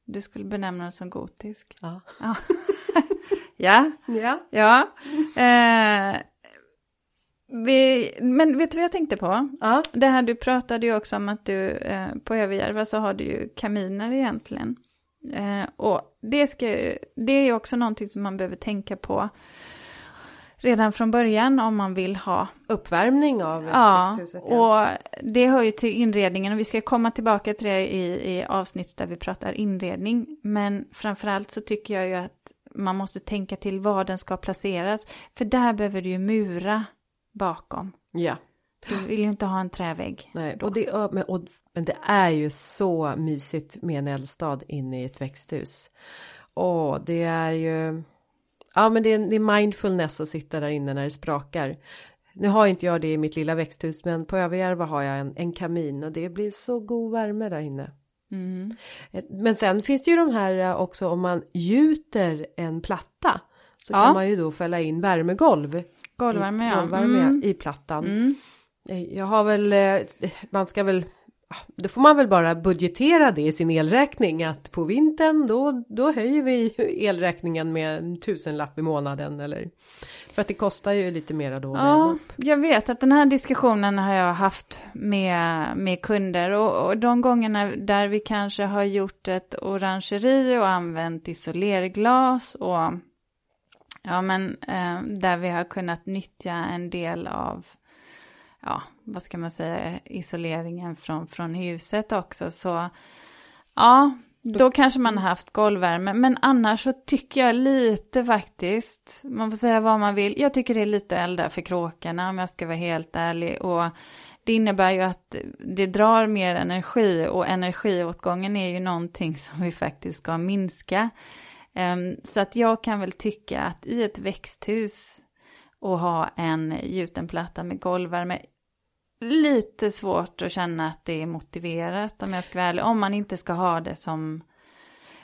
Du skulle benämna det som gotisk? Ja. ja. ja. Ja. Eh, vi, men vet du vad jag tänkte på? Ja. Det här du pratade ju också om att du eh, på Överjärva så har du ju kaminer egentligen. Eh, och det, ska, det är också någonting som man behöver tänka på redan från början om man vill ha uppvärmning av ja, växthuset. Ja, och det hör ju till inredningen och vi ska komma tillbaka till det i, i avsnitt där vi pratar inredning. Men framförallt så tycker jag ju att man måste tänka till var den ska placeras. För där behöver du ju mura bakom. Ja. Du vill ju inte ha en trävägg. Nej, och det, och, och men det är ju så mysigt med en eldstad inne i ett växthus. Och det är ju, ja men det är, det är mindfulness att sitta där inne när det sprakar. Nu har inte jag det i mitt lilla växthus men på Överjärva har jag en, en kamin och det blir så god värme där inne. Mm. Eh, men sen finns det ju de här eh, också om man gjuter en platta så ja. kan man ju då fälla in värmegolv. Golvvärme, i, golvvärme mm. i plattan. Mm. Eh, jag har väl, man ska väl då får man väl bara budgetera det i sin elräkning att på vintern då, då höjer vi elräkningen med en tusenlapp i månaden eller för att det kostar ju lite mera då. Ja, jag vet att den här diskussionen har jag haft med, med kunder och, och de gångerna där vi kanske har gjort ett orangeri och använt isolerglas och ja men eh, där vi har kunnat nyttja en del av ja, vad ska man säga, isoleringen från, från huset också. Så ja, då kanske man har haft golvvärme. Men annars så tycker jag lite faktiskt, man får säga vad man vill, jag tycker det är lite elda för kråkorna om jag ska vara helt ärlig. Och det innebär ju att det drar mer energi och energiåtgången är ju någonting som vi faktiskt ska minska. Um, så att jag kan väl tycka att i ett växthus och ha en gjuten platta med golvvärme lite svårt att känna att det är motiverat om jag ska vara ärlig. Om man inte ska ha det som...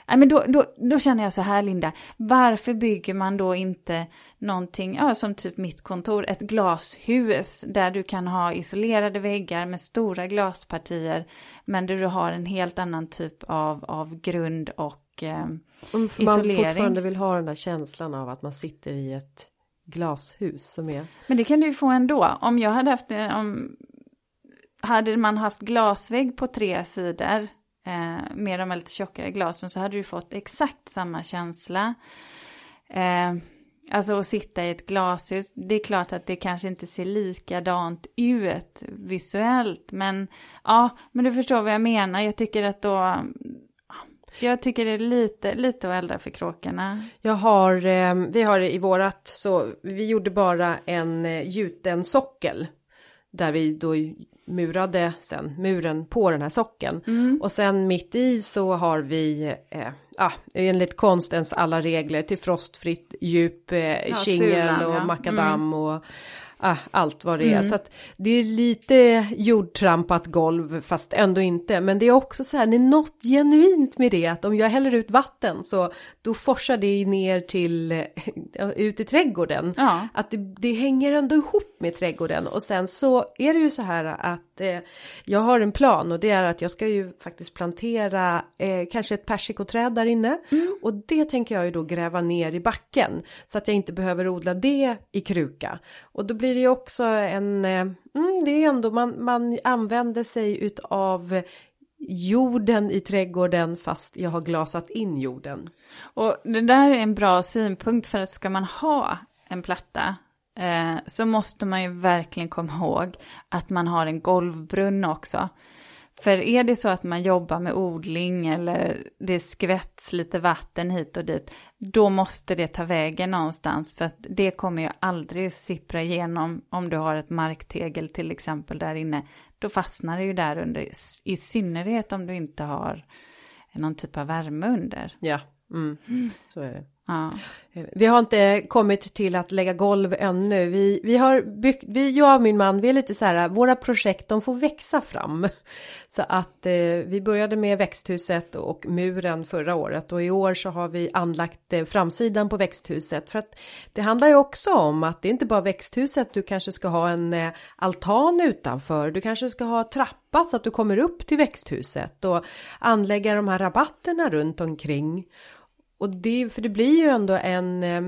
Nej, men då, då, då känner jag så här Linda, varför bygger man då inte någonting, ja, som typ mitt kontor, ett glashus där du kan ha isolerade väggar med stora glaspartier men där du har en helt annan typ av, av grund och eh, Om isolering. man fortfarande vill ha den där känslan av att man sitter i ett glashus som är... Men det kan du ju få ändå. Om jag hade haft, eh, om, hade man haft glasvägg på tre sidor eh, med de lite tjockare glasen så hade du fått exakt samma känsla. Eh, alltså att sitta i ett glashus, det är klart att det kanske inte ser likadant ut visuellt, men ja, men du förstår vad jag menar. Jag tycker att då, jag tycker det är lite, lite att elda för kråkorna. Jag har, eh, vi har i vårat så vi gjorde bara en eh, gjuten sockel. Där vi då murade sen muren på den här sockeln. Mm. Och sen mitt i så har vi, eh, ah, enligt konstens alla regler till frostfritt djup, eh, ja, kingel och ja. makadam mm. och ah, allt vad det är. Mm. Så att det är lite jordtrampat golv fast ändå inte. Men det är också så här, det är något genuint med det att om jag häller ut vatten så då forsar det ner till ut i trädgården. Ja. Att det, det, hänger ändå ihop med trädgården och sen så är det ju så här att eh, jag har en plan och det är att jag ska ju faktiskt plantera eh, kanske ett persikoträd där inne mm. och det tänker jag ju då gräva ner i backen så att jag inte behöver odla det i kruka och då blir det ju också en eh, mm, det är ändå man, man använder sig utav jorden i trädgården fast jag har glasat in jorden. Och det där är en bra synpunkt för att ska man ha en platta eh, så måste man ju verkligen komma ihåg att man har en golvbrunn också. För är det så att man jobbar med odling eller det skvätts lite vatten hit och dit, då måste det ta vägen någonstans för att det kommer ju aldrig sippra igenom om du har ett marktegel till exempel där inne. Då fastnar det ju där under, i synnerhet om du inte har någon typ av värme under. Ja, mm. Mm. så är det. Ja. Eh, vi har inte kommit till att lägga golv ännu. Vi, vi har byggt, vi, jag och min man, vi är lite så här, våra projekt de får växa fram. Så att eh, vi började med växthuset och muren förra året och i år så har vi anlagt eh, framsidan på växthuset. För att det handlar ju också om att det är inte bara växthuset, du kanske ska ha en eh, altan utanför, du kanske ska ha trappa så att du kommer upp till växthuset och anlägga de här rabatterna runt omkring. Och det, för det blir ju ändå en eh,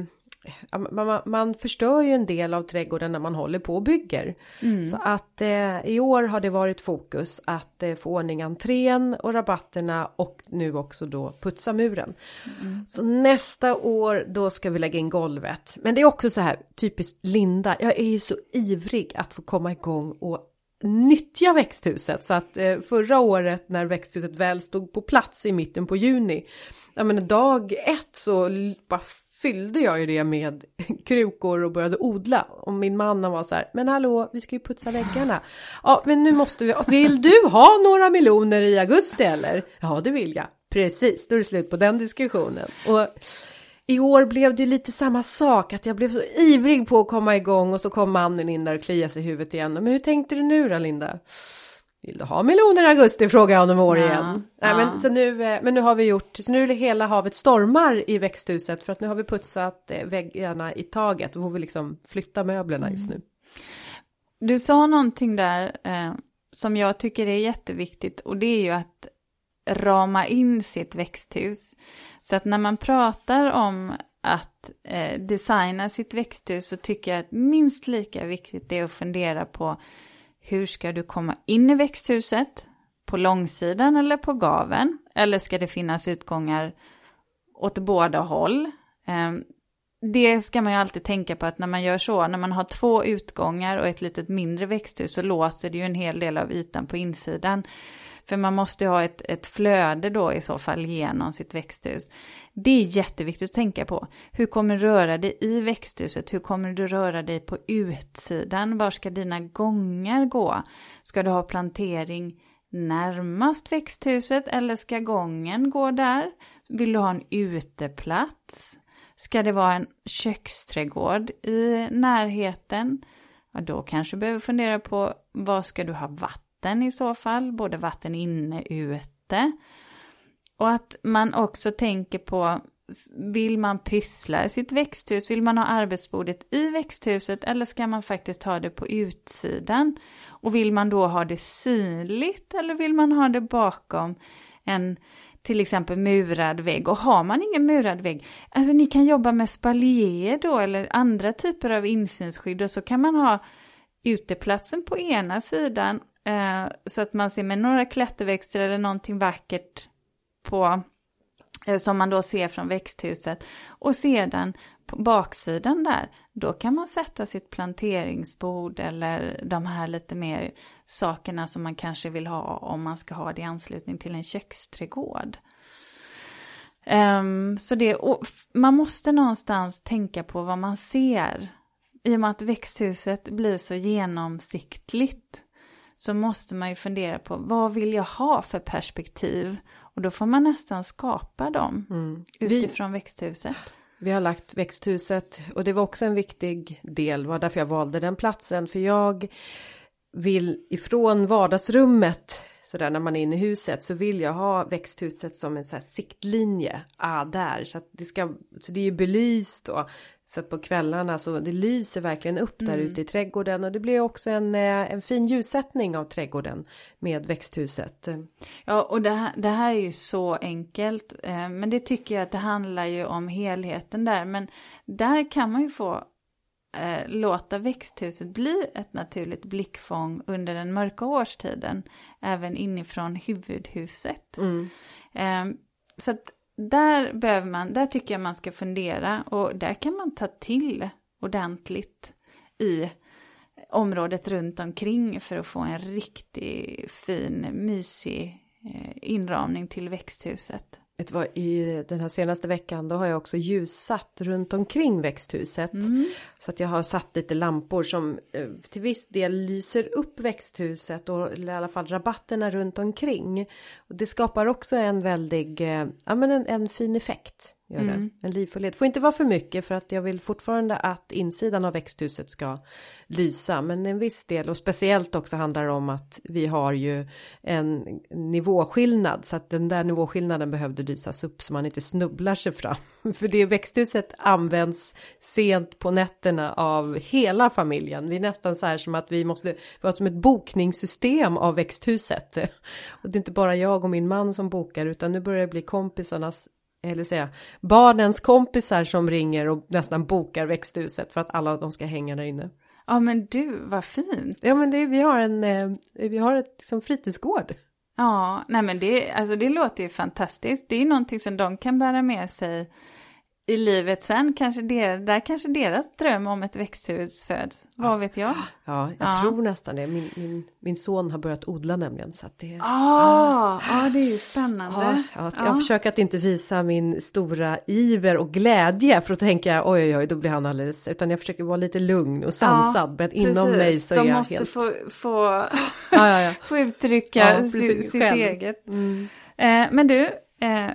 man, man, förstör ju en del av trädgården när man håller på och bygger. Mm. Så att eh, i år har det varit fokus att eh, få ordning entrén och rabatterna och nu också då putsa muren. Mm. Så nästa år då ska vi lägga in golvet. Men det är också så här typiskt Linda, jag är ju så ivrig att få komma igång och nyttja växthuset så att eh, förra året när växthuset väl stod på plats i mitten på juni ja men dag ett så bara fyllde jag ju det med krukor och började odla. Och min man var så här, men hallå, vi ska ju putsa väggarna. Ja, men nu måste vi, vill du ha några meloner i augusti eller? Ja, det vill jag. Precis, då är det slut på den diskussionen. Och i år blev det lite samma sak, att jag blev så ivrig på att komma igång och så kom mannen in där och kliade sig i huvudet igen. Men hur tänkte du nu då, Linda? Vill du ha meloner i augusti? frågar jag honom år ja, igen. Ja. Nej, men, så nu, eh, men nu har vi gjort, så nu är det hela havet stormar i växthuset för att nu har vi putsat eh, väggarna i taget och får vi liksom flytta möblerna just nu. Du sa någonting där eh, som jag tycker är jätteviktigt och det är ju att rama in sitt växthus. Så att när man pratar om att eh, designa sitt växthus så tycker jag att minst lika viktigt är att fundera på hur ska du komma in i växthuset? På långsidan eller på gaven? Eller ska det finnas utgångar åt båda håll? Ehm, det ska man ju alltid tänka på att när man gör så, när man har två utgångar och ett litet mindre växthus så låser det ju en hel del av ytan på insidan. För man måste ha ett, ett flöde då i så fall genom sitt växthus. Det är jätteviktigt att tänka på. Hur kommer du röra dig i växthuset? Hur kommer du röra dig på utsidan? Var ska dina gångar gå? Ska du ha plantering närmast växthuset eller ska gången gå där? Vill du ha en uteplats? Ska det vara en köksträdgård i närheten? Ja, då kanske du behöver fundera på vad ska du ha vatten vatten i så fall, både vatten inne och ute. Och att man också tänker på, vill man pyssla i sitt växthus, vill man ha arbetsbordet i växthuset? Eller ska man faktiskt ha det på utsidan? Och vill man då ha det synligt? Eller vill man ha det bakom en till exempel murad vägg? Och har man ingen murad vägg, alltså ni kan jobba med spaljéer då eller andra typer av insynsskydd. Och så kan man ha uteplatsen på ena sidan Eh, så att man ser med några klätterväxter eller någonting vackert på, eh, som man då ser från växthuset. Och sedan på baksidan där, då kan man sätta sitt planteringsbord eller de här lite mer sakerna som man kanske vill ha om man ska ha det i anslutning till en köksträdgård. Um, så det, man måste någonstans tänka på vad man ser. I och med att växthuset blir så genomsiktligt så måste man ju fundera på vad vill jag ha för perspektiv? Och då får man nästan skapa dem mm. utifrån Vi... växthuset. Vi har lagt växthuset och det var också en viktig del, var därför jag valde den platsen. För jag vill ifrån vardagsrummet, så där när man är inne i huset, så vill jag ha växthuset som en så siktlinje. Ah, där, så att det ska, så det är belyst och så att på kvällarna så det lyser verkligen upp där Mm. ute i trädgården och det blir också en, eh, en fin ljussättning av trädgården med växthuset. Ja, och det här, det här är ju så enkelt. Eh, men det tycker jag att det handlar ju om helheten där. Men där kan man ju få eh, låta växthuset bli ett naturligt blickfång under den mörka årstiden. Även inifrån huvudhuset. Mm. Eh, så att där behöver man, där tycker jag man ska fundera. Och där kan man ta till ordentligt i området runt omkring för att få en riktigt fin, mysig eh, inramning till växthuset. Vet du vad, i den här senaste veckan då har jag också ljussatt runt omkring växthuset. Mm. Så att jag har satt lite lampor som eh, till viss del lyser upp växthuset och i alla fall rabatterna runt omkring. Och det skapar också en väldig, eh, ja men en, en fin effekt. Gör det. Mm. En livfullhet. Får inte vara för mycket för att jag vill fortfarande att insidan av växthuset ska lysa. Men en viss del och speciellt också handlar det om att vi har ju en nivåskillnad. Så att den där nivåskillnaden behövde lysas upp så man inte snubblar sig fram. För det växthuset används sent på nätterna av hela familjen. Vi är nästan så här som att vi måste, har som ett bokningssystem av växthuset. Och det är inte bara jag och min man som bokar utan nu börjar det bli kompisarnas eller säga barnens kompisar som ringer och nästan bokar växthuset för att alla de ska hänga där inne. Ja men du, vad fint. Ja men det, vi har en, eh, vi har ett liksom, fritidsgård. Ja, nej men det, alltså det låter ju fantastiskt. Det är någonting som de kan bära med sig i livet sen. Kanske der, där kanske deras dröm om ett växthus föds. Vad vet jag? Ja, jag Ja. tror nästan det. Min, min, min son har börjat odla nämligen så att det Ah, ja, det är ju Ja, spännande. jag, ska, jag försöker att inte visa min stora iver och glädje för tänker jag oj oj oj då blir han alldeles utan jag försöker vara lite lugn och sansad men inom precis. mig så De är jag måste helt få, få, ja, ja, ja. få uttrycka Ja, sitt själv. eget. Mm. Eh, men du, eh,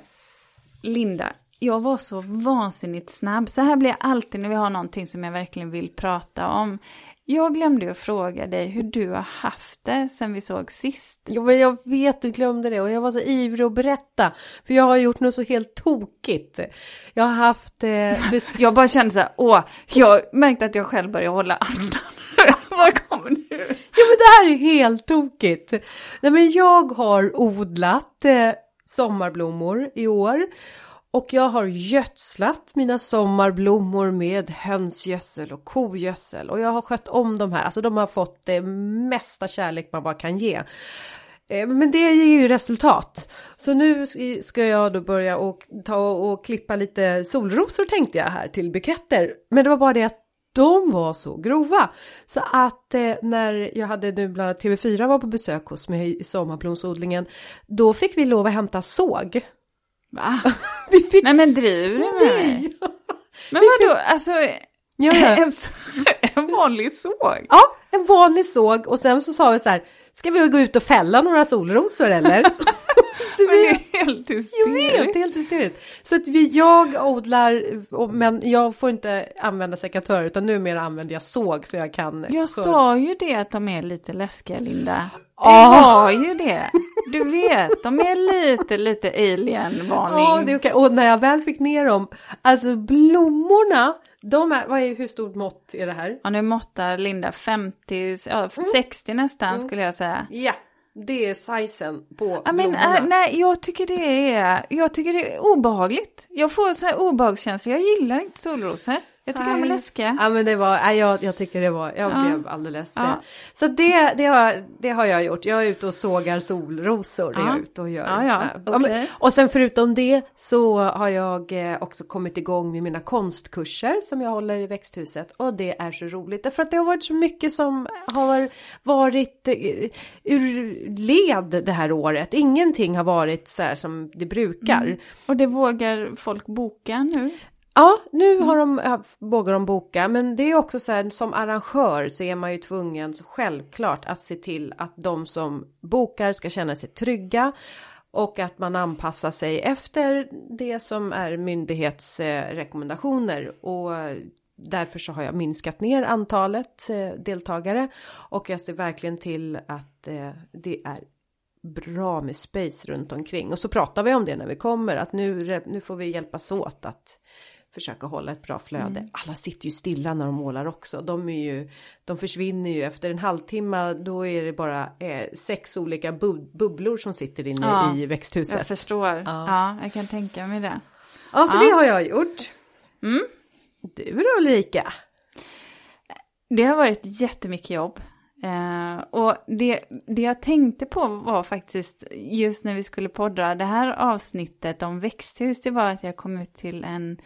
Linda, jag var så vansinnigt snabb. Så här blir jag alltid när vi har någonting som jag verkligen vill prata om. Jag glömde att fråga dig hur du har haft det sen vi såg sist. Jo men jag vet du glömde det och jag var så ivrig att berätta. För jag har gjort något så helt tokigt. Jag har haft... Eh, Jag bara kände så här, åh, jag märkte att jag själv började hålla andan. Vad kommer nu? ja men det här är helt tokigt. Nej men jag har odlat eh, sommarblommor i år. Och jag har gödslat mina sommarblommor med hönsgödsel och kogödsel. Och jag har skött om de här, alltså de har fått det mesta kärlek man bara kan ge. Eh, men det ger ju resultat. Så nu ska jag då börja och ta och klippa lite solrosor tänkte jag här till buketter. Men det var bara det att de var så grova. Så att eh, när jag hade nu bland annat TV4 var på besök hos mig i sommarblomsodlingen. Då fick vi lov att hämta såg. Va? Vi fick Nej men driver du med mig? Men vadå, alltså Ja, en, en vanlig såg? ja, en vanlig såg och sen så sa vi så här. Ska vi gå ut och fälla några solrosor eller? så Men det vi, är helt Jag hysteriskt. vet, helt hysteriskt. Så att vi, jag odlar, och- men jag får inte använda sekatör utan numera använder jag såg så jag kan. Jag sa ju det att de är lite läskiga Linda. Det var ju det. Du vet, de är lite, lite alien-varning. Ja, det är okej. Och när jag väl fick ner dem, alltså blommorna, de är, vad är, hur stort mått är det här? Ja, nu måttar Linda 50, ja, 60 nästan skulle jag säga. Ja, det är sizen på Ja, men, blommorna. äh, nej, jag tycker det är, jag tycker det är obehagligt. Jag får så här obehagskänsla. Jag gillar inte solrosor. Jag tycker de är läskiga. Ja men det var, jag, jag tycker det var, jag Ja. blev alldeles... Ja. Så det, det, har, det har jag gjort. Jag är ute och sågar solrosor. Det är Ja. jag ute och gör. Ja, ja, okej. Och sen förutom det så har jag eh, också kommit igång med mina konstkurser som jag håller i växthuset. Och det är så roligt därför att det har varit så mycket som har varit eh, ur led det här året. Ingenting har varit så här som det brukar. Mm. Och det vågar folk boka nu. Ja, nu har de, ja, vågar de boka, men det är också så här som arrangör så är man ju tvungen självklart att se till att de som bokar ska känna sig trygga Och att man anpassar sig efter det som är myndighetsrekommendationer. Och därför så har jag minskat ner antalet eh, deltagare. Och jag ser verkligen till att eh, det är bra med space runt omkring. Och så pratar vi om det när vi kommer. Att nu, nu får vi hjälpas åt att försöka hålla ett bra flöde. Mm. Alla sitter ju stilla när de målar också. De är ju, de försvinner ju efter en halvtimme. Då är det bara eh, sex olika bub bubblor som sitter inne ja, i växthuset. Jag förstår. Ja. ja. jag kan tänka mig det. Ja, så ja. det har jag gjort. Mm. Du då Ulrika? Det har varit jättemycket jobb. Uh, och det, det jag tänkte på var faktiskt just när vi skulle podda det här avsnittet om växthus, det var att jag kom ut till en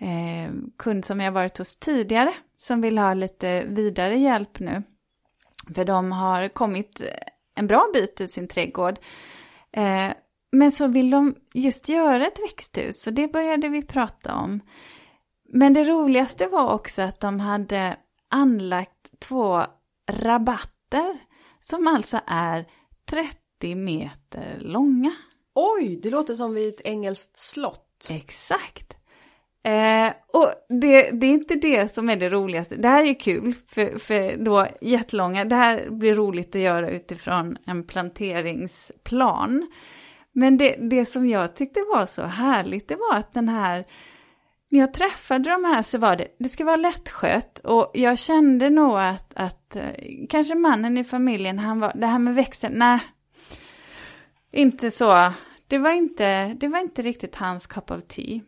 eh, kund som jag varit hos tidigare som vill ha lite vidare hjälp nu. För de har kommit en bra bit i sin trädgård. Eh, men så vill de just göra ett växthus och det började vi prata om. Men det roligaste var också att de hade anlagt två rabatter som alltså är 30 meter långa. Oj, det låter som vid ett engelskt slott. Exakt. Eh, och det, det, är inte det som är det roligaste. Det här är kul, för, för då jättelånga, det här blir roligt att göra utifrån en planteringsplan. Men det, det som jag tyckte var så härligt, det var att den här, när jag träffade de här så var det, det ska vara lättskött och jag kände nog att, att eh, kanske mannen i familjen, han var, det här med växten, nej, inte så. Det var inte, det var inte riktigt hans cup of tea.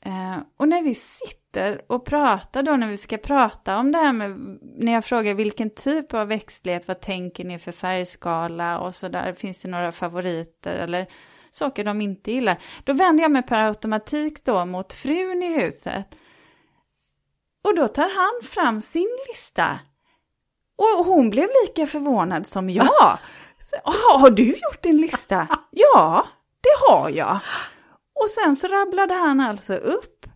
Eh, och när vi sitter och pratar då, när vi ska prata om det här med, när jag frågar vilken typ av växtlighet, vad tänker ni för färgskala och så där, finns det några favoriter eller saker de inte gillar? Då vänder jag mig per automatik då mot frun i huset. Och då tar han fram sin lista. Och hon blev lika förvånad som jag. har du gjort din lista? Ja, det har jag. Och sen så rabblade han alltså upp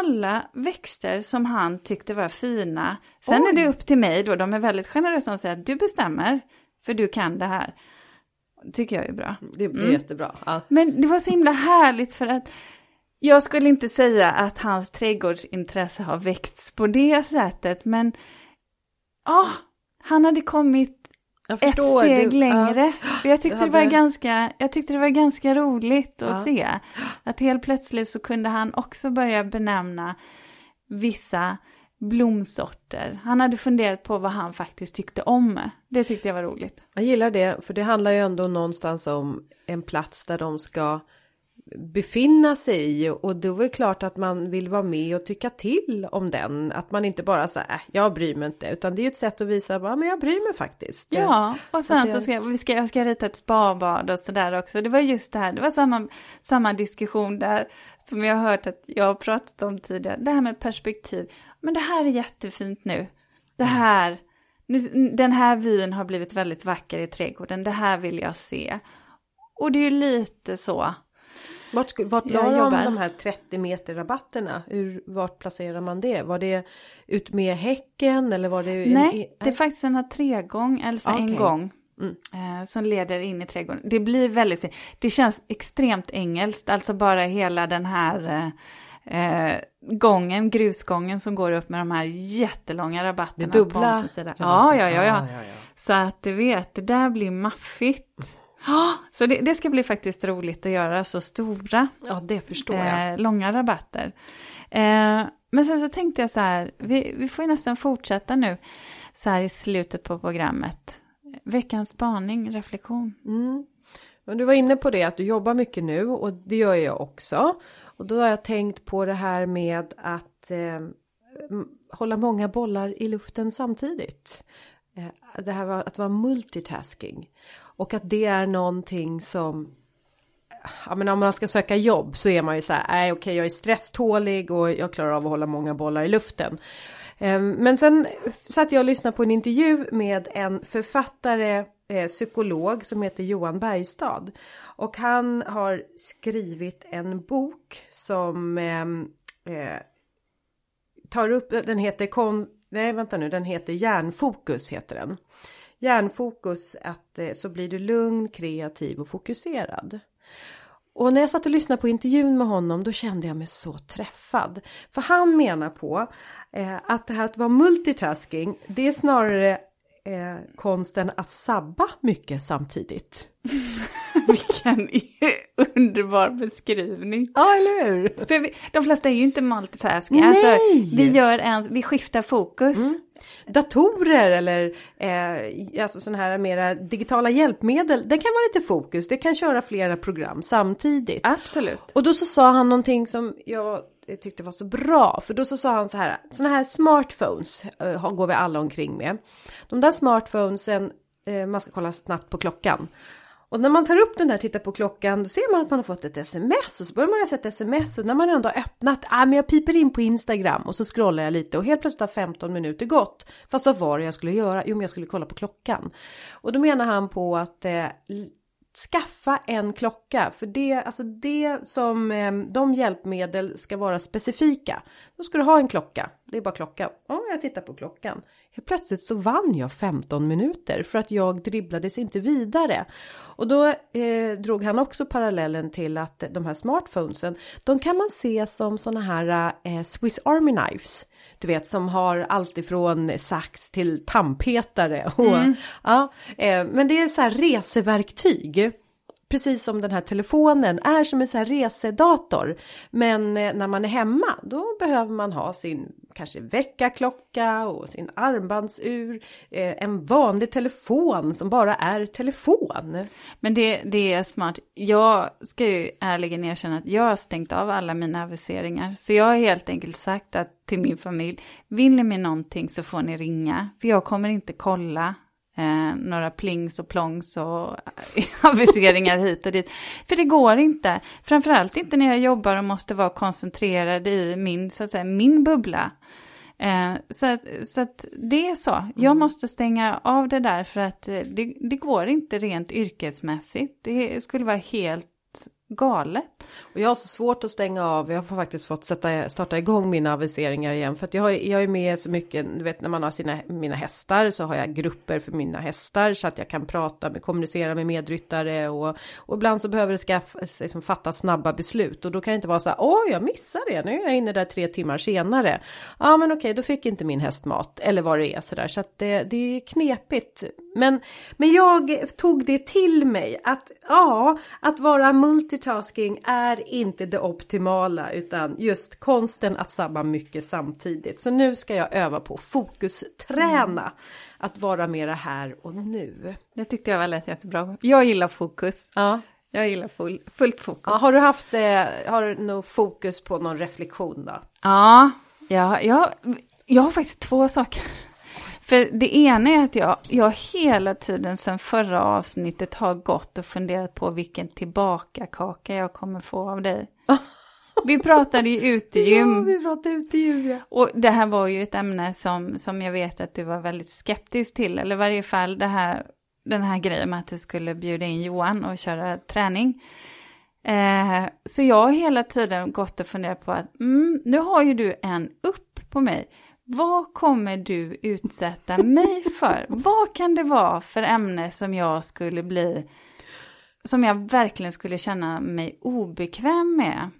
alla växter som han tyckte var fina. Sen Oj. är det upp till mig då, de är väldigt generösa och säger att du bestämmer, för du kan det här. Det tycker jag är bra. Det blir mm. jättebra. Ja. Men det var så himla härligt för att jag skulle inte säga att hans trädgårdsintresse har väckts på det sättet, men ja, han hade kommit ett steg du, längre. Ja, jag, tyckte hade... det var ganska, jag tyckte det var ganska roligt att ja. se. Att helt plötsligt så kunde han också börja benämna vissa blomsorter. Han hade funderat på vad han faktiskt tyckte om. Det tyckte jag var roligt. Jag gillar det, för det handlar ju ändå någonstans om en plats där de ska befinna sig i och då är det klart att man vill vara med och tycka till om den. Att man inte bara säger äh, jag bryr mig inte utan det är ju ett sätt att visa att men jag bryr mig faktiskt. Ja, och sen så, ska, vi ska jag ska rita ett spabad och sådär också. Det var just det här, det var samma, samma diskussion där som jag har hört att jag har pratat om tidigare. Det här med perspektiv. Men det här är jättefint nu. Det mm. här, nu, den här vyn har blivit väldigt vacker i trädgården. Det här vill jag se. Och det är ju lite så vart, vart la de de här 30 meter rabatterna? Hur, vart placerar man det? Var det ut med häcken eller var det? Nej, det är faktiskt en tregång, alltså okay. en gång. Mm. Eh, som leder in i trädgården. Det blir väldigt fint. Det känns extremt engelskt, alltså bara hela den här eh, eh, gången, grusgången som går upp med de här jättelånga rabatterna. Det dubbla? På ja, ja, ja, ja, ja. Så att du vet, det där blir maffigt. Så det, det, ska bli faktiskt roligt att göra så stora, ja, det förstår jag. Eh, långa rabatter. Eh, men sen så tänkte jag så här, vi, vi får ju nästan fortsätta nu så här i slutet på programmet. Veckans spaning, reflektion. Mm. Men du var inne på det att du jobbar mycket nu och det gör jag också. Och då har jag tänkt på det här med att eh, hålla många bollar i luften samtidigt. Eh, det här var att vara multitasking. Och att det är någonting som Ja men om man ska söka jobb så är man ju så här, nej okej jag är stresstålig och jag klarar av att hålla många bollar i luften. Ehm, men sen satt jag och lyssnade på en intervju med en författare, eh, psykolog som heter Johan Bergstad. Och han har skrivit en bok som ehm, eh, tar upp, den heter kon, nej vänta nu, den heter Hjärnfokus heter den hjärnfokus att eh, så blir du lugn, kreativ och fokuserad. Och när jag satt och lyssnade på intervjun med honom då kände jag mig så träffad. För han menar på eh, att det här att vara multitasking det är snarare eh, konsten att sabba mycket samtidigt. Vilken underbar beskrivning. Ja, eller hur? För vi, de flesta är ju inte multitasking. Alltså, Nej! Alltså, vi, gör en, vi skiftar fokus. Mm. Datorer eller eh, alltså sådana här mera digitala hjälpmedel, det kan vara lite fokus, det kan köra flera program samtidigt. Absolut. Och då så sa han någonting som jag Eh, tyckte var så bra, för då så sa han så här, sådana här smartphones uh, går vi alla omkring med. De där smartphonesen, uh, man ska kolla snabbt på klockan. Och när man tar upp den där och tittar på klockan då ser man att man har fått ett sms och så börjar man läsa ett sms och när man ändå har öppnat, ah, men jag piper in på Instagram och så scrollar jag lite och helt plötsligt har 15 minuter gått. Fast vad var det jag skulle göra? Jo men jag skulle kolla på klockan. Och då menar han på att eh, skaffa en klocka för det, alltså det som ehm, de hjälpmedel ska vara specifika. Då ska du ha en klocka, det är bara klockan. Ja, jag tittar på klockan. Helt plötsligt så vann jag 15 minuter för att jag dribblades inte vidare. Och då eh, drog han också parallellen till att de här smartphonesen, de kan man se som såna här eh, Swiss Army Knives. Du vet som har allt ifrån sax till tandpetare. Och, mm. ja, eh, men det är så här reseverktyg precis som den här telefonen är som en sån här resedator. Men eh, när man är hemma då behöver man ha sin kanske väckarklocka och sin armbandsur. Eh, en vanlig telefon som bara är telefon. Men det, det är smart. Jag ska ju ärligen erkänna att jag har stängt av alla mina aviseringar. Så jag har helt enkelt sagt att till min familj, vill ni med någonting så får ni ringa. För jag kommer inte kolla Eh, några plings och plongs och aviseringar hit och dit. För det går inte. Framförallt inte när jag jobbar och måste vara koncentrerad i min, så att säga, min bubbla. Eh, så, att, så att det är så. Jag mm. måste stänga av det där för att eh, det, det går inte rent yrkesmässigt. Det skulle vara helt galet. Och jag har så svårt att stänga av. Jag har faktiskt fått sätta, starta igång mina aviseringar igen. För att jag, har, jag är med så mycket, du vet när man har sina, mina hästar så har jag grupper för mina hästar. Så att jag kan prata med, kommunicera med medryttare. Och, och ibland så behöver det skaffa, liksom, fatta snabba beslut. Och då kan det inte vara så här, åh jag missar det, nu är jag inne där tre timmar senare. Ja men okej, då fick inte min häst mat. Eller vad det är sådär. Så att det, det är knepigt. Men, men jag tog det till mig att ja, att vara multitasking är inte det optimala utan just konsten att sabba mycket samtidigt. Så nu ska jag öva på fokusträna. Mm. Att vara mera här och nu. Det tyckte jag var lät jättebra. Jag gillar fokus. Ja. Jag gillar full, fullt fokus. Ja, har du haft eh, har du något fokus på någon reflektion då? Ja, ja jag, jag har faktiskt två saker. För det ena är att jag, jag hela tiden sedan förra avsnittet har gått och funderat på vilken tillbakakaka jag kommer få av dig. Vi pratade ju utegym. Ja, vi pratade utegym, ja. Och det här var ju ett ämne som, som jag vet att du var väldigt skeptisk till. Eller i varje fall det här, den här grejen med att du skulle bjuda in Johan och köra träning. Eh, så jag har hela tiden gått och funderat på att mm, nu har ju du en upp på mig. Vad kommer du utsätta mig för? Vad kan det vara för ämne som jag skulle bli, som jag verkligen skulle känna mig obekväm med?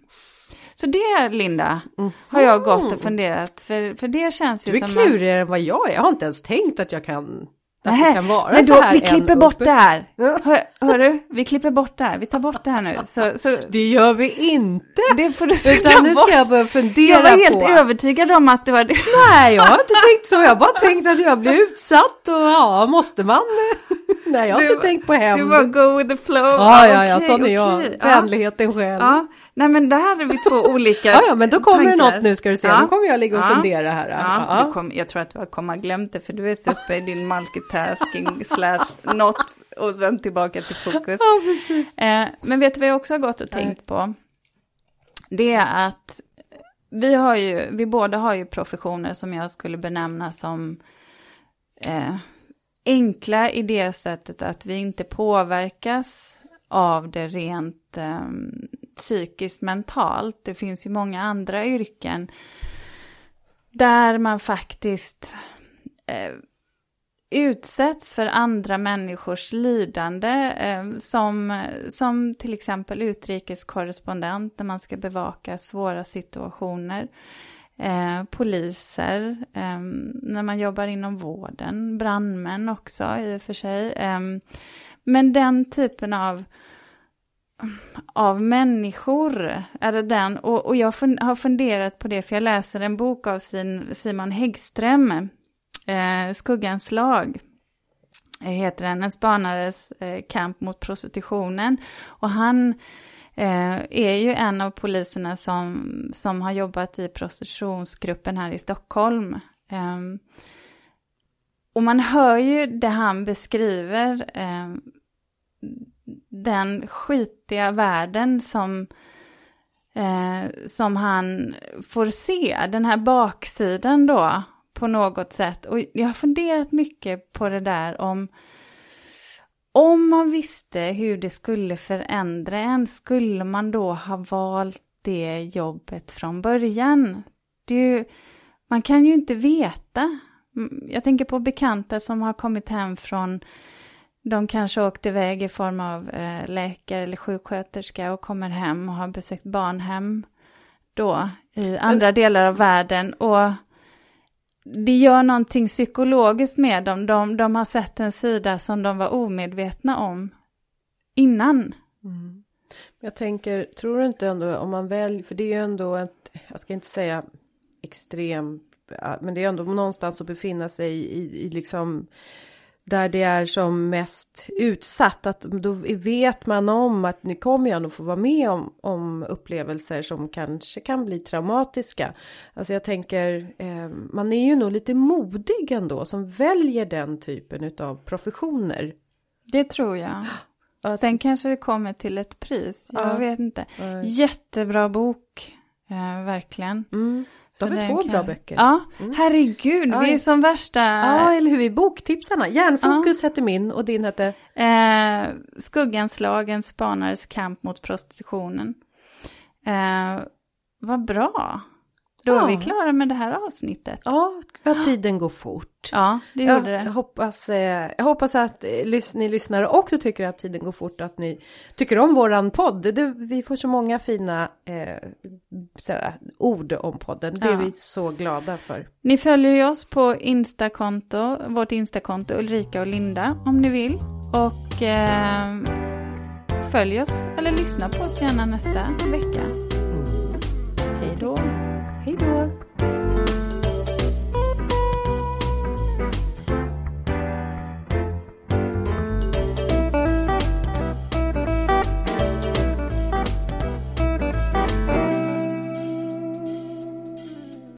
Så det, Linda, mm. har jag gått och funderat, för, för det känns ju som... Du är klurigare än vad jag är, jag har inte ens tänkt att jag kan Nej, kan vara men då, vi klipper bort det här. Hör, hör, du? Vi klipper bort det här. Vi tar bort det här nu. Så, så, det gör vi inte. Det får du Utan nu ska jag börja fundera Jag var helt på. övertygad om att det var det. Nej, jag har inte tänkt så. Jag har bara tänkt att jag blir utsatt och ja, måste man? Nej, jag har du, inte tänkt på hämnd. Du bara go with the flow. Ja, ja, ja, sån är jag. Vänligheten själv. Ja. Nej men det här är vi två olika Ja, ja men då kommer tankar. det något nu ska du se. Ja. Nu kommer jag ligga och ja. fundera här. Ja, ja. Kom, jag tror att du har kommit glömt det för du är så uppe i din multitasking slash något och sen tillbaka till fokus. Ja, precis. Eh, men vet du vad jag också har gått och tänkt på? Det är att vi har ju, vi båda har ju professioner som jag skulle benämna som eh, enkla i det sättet att vi inte påverkas av det rent eh, psykiskt mentalt. Det finns ju många andra yrken där man faktiskt eh, utsätts för andra människors lidande eh, som, som till exempel utrikeskorrespondent när man ska bevaka svåra situationer. Eh, poliser, eh, när man jobbar inom vården, brandmän också i och för sig. Eh, men den typen av av människor är det den. Och, och jag fun har funderat på det, för jag läser en bok av sin, Simon Häggström, eh, Skuggans lag, eh, heter den, en spanares eh, kamp mot prostitutionen. Och han eh, är ju en av poliserna som, som har jobbat i prostitutionsgruppen här i Stockholm. Eh, och man hör ju det han beskriver, ehm, den skitiga världen som, eh, som han får se, den här baksidan då på något sätt. Och jag har funderat mycket på det där om om man visste hur det skulle förändra en, skulle man då ha valt det jobbet från början? Det ju, man kan ju inte veta. Mm, jag tänker på bekanta som har kommit hem från de kanske åkte iväg i form av eh, läkare eller sjuksköterska och kommer hem och har besökt barnhem då i andra Men... delar av världen. Och det gör någonting psykologiskt med dem. De, de har sett en sida som de var omedvetna om innan. Mm. Jag tänker, tror du inte ändå om man väljer, för det är ju ändå ett, jag ska inte säga extrem, men det är ändå någonstans att befinna sig i, i liksom där det är som mest utsatt. Att då vet man om att nu kommer jag nog få vara med om, om upplevelser som kanske kan bli traumatiska. Alltså jag tänker, eh, man är ju nog lite modig ändå som väljer den typen av professioner. Det tror jag. Att, Sen kanske det kommer till ett pris, jag ja, vet inte. Ja. Jättebra bok, eh, verkligen. Mm. Så de har två kan... bra böcker. Ja, mm. herregud, ja, vi är som värsta... Ja, eller hur, vi är boktipsarna. Järnfokus ja. hette min och din hette? Eh, Skuggans lag, en spanares kamp mot prostitutionen. Eh, vad bra. Då ja. är vi klara med det här avsnittet. Ja, vad tiden går fort. Ja, det gjorde jag det. Hoppas, eh, jag hoppas att eh, ni lyssnare också tycker att tiden går fort och att ni tycker om våran podd. Det, vi får så många fina eh, sådär, ord om podden. Det ja. är vi så glada för. Ni följer ju oss på Instakonto, vårt Instakonto Ulrika och Linda om ni vill. Och eh, följ oss eller lyssna på oss gärna nästa vecka. Mm. Hej då. Hej då!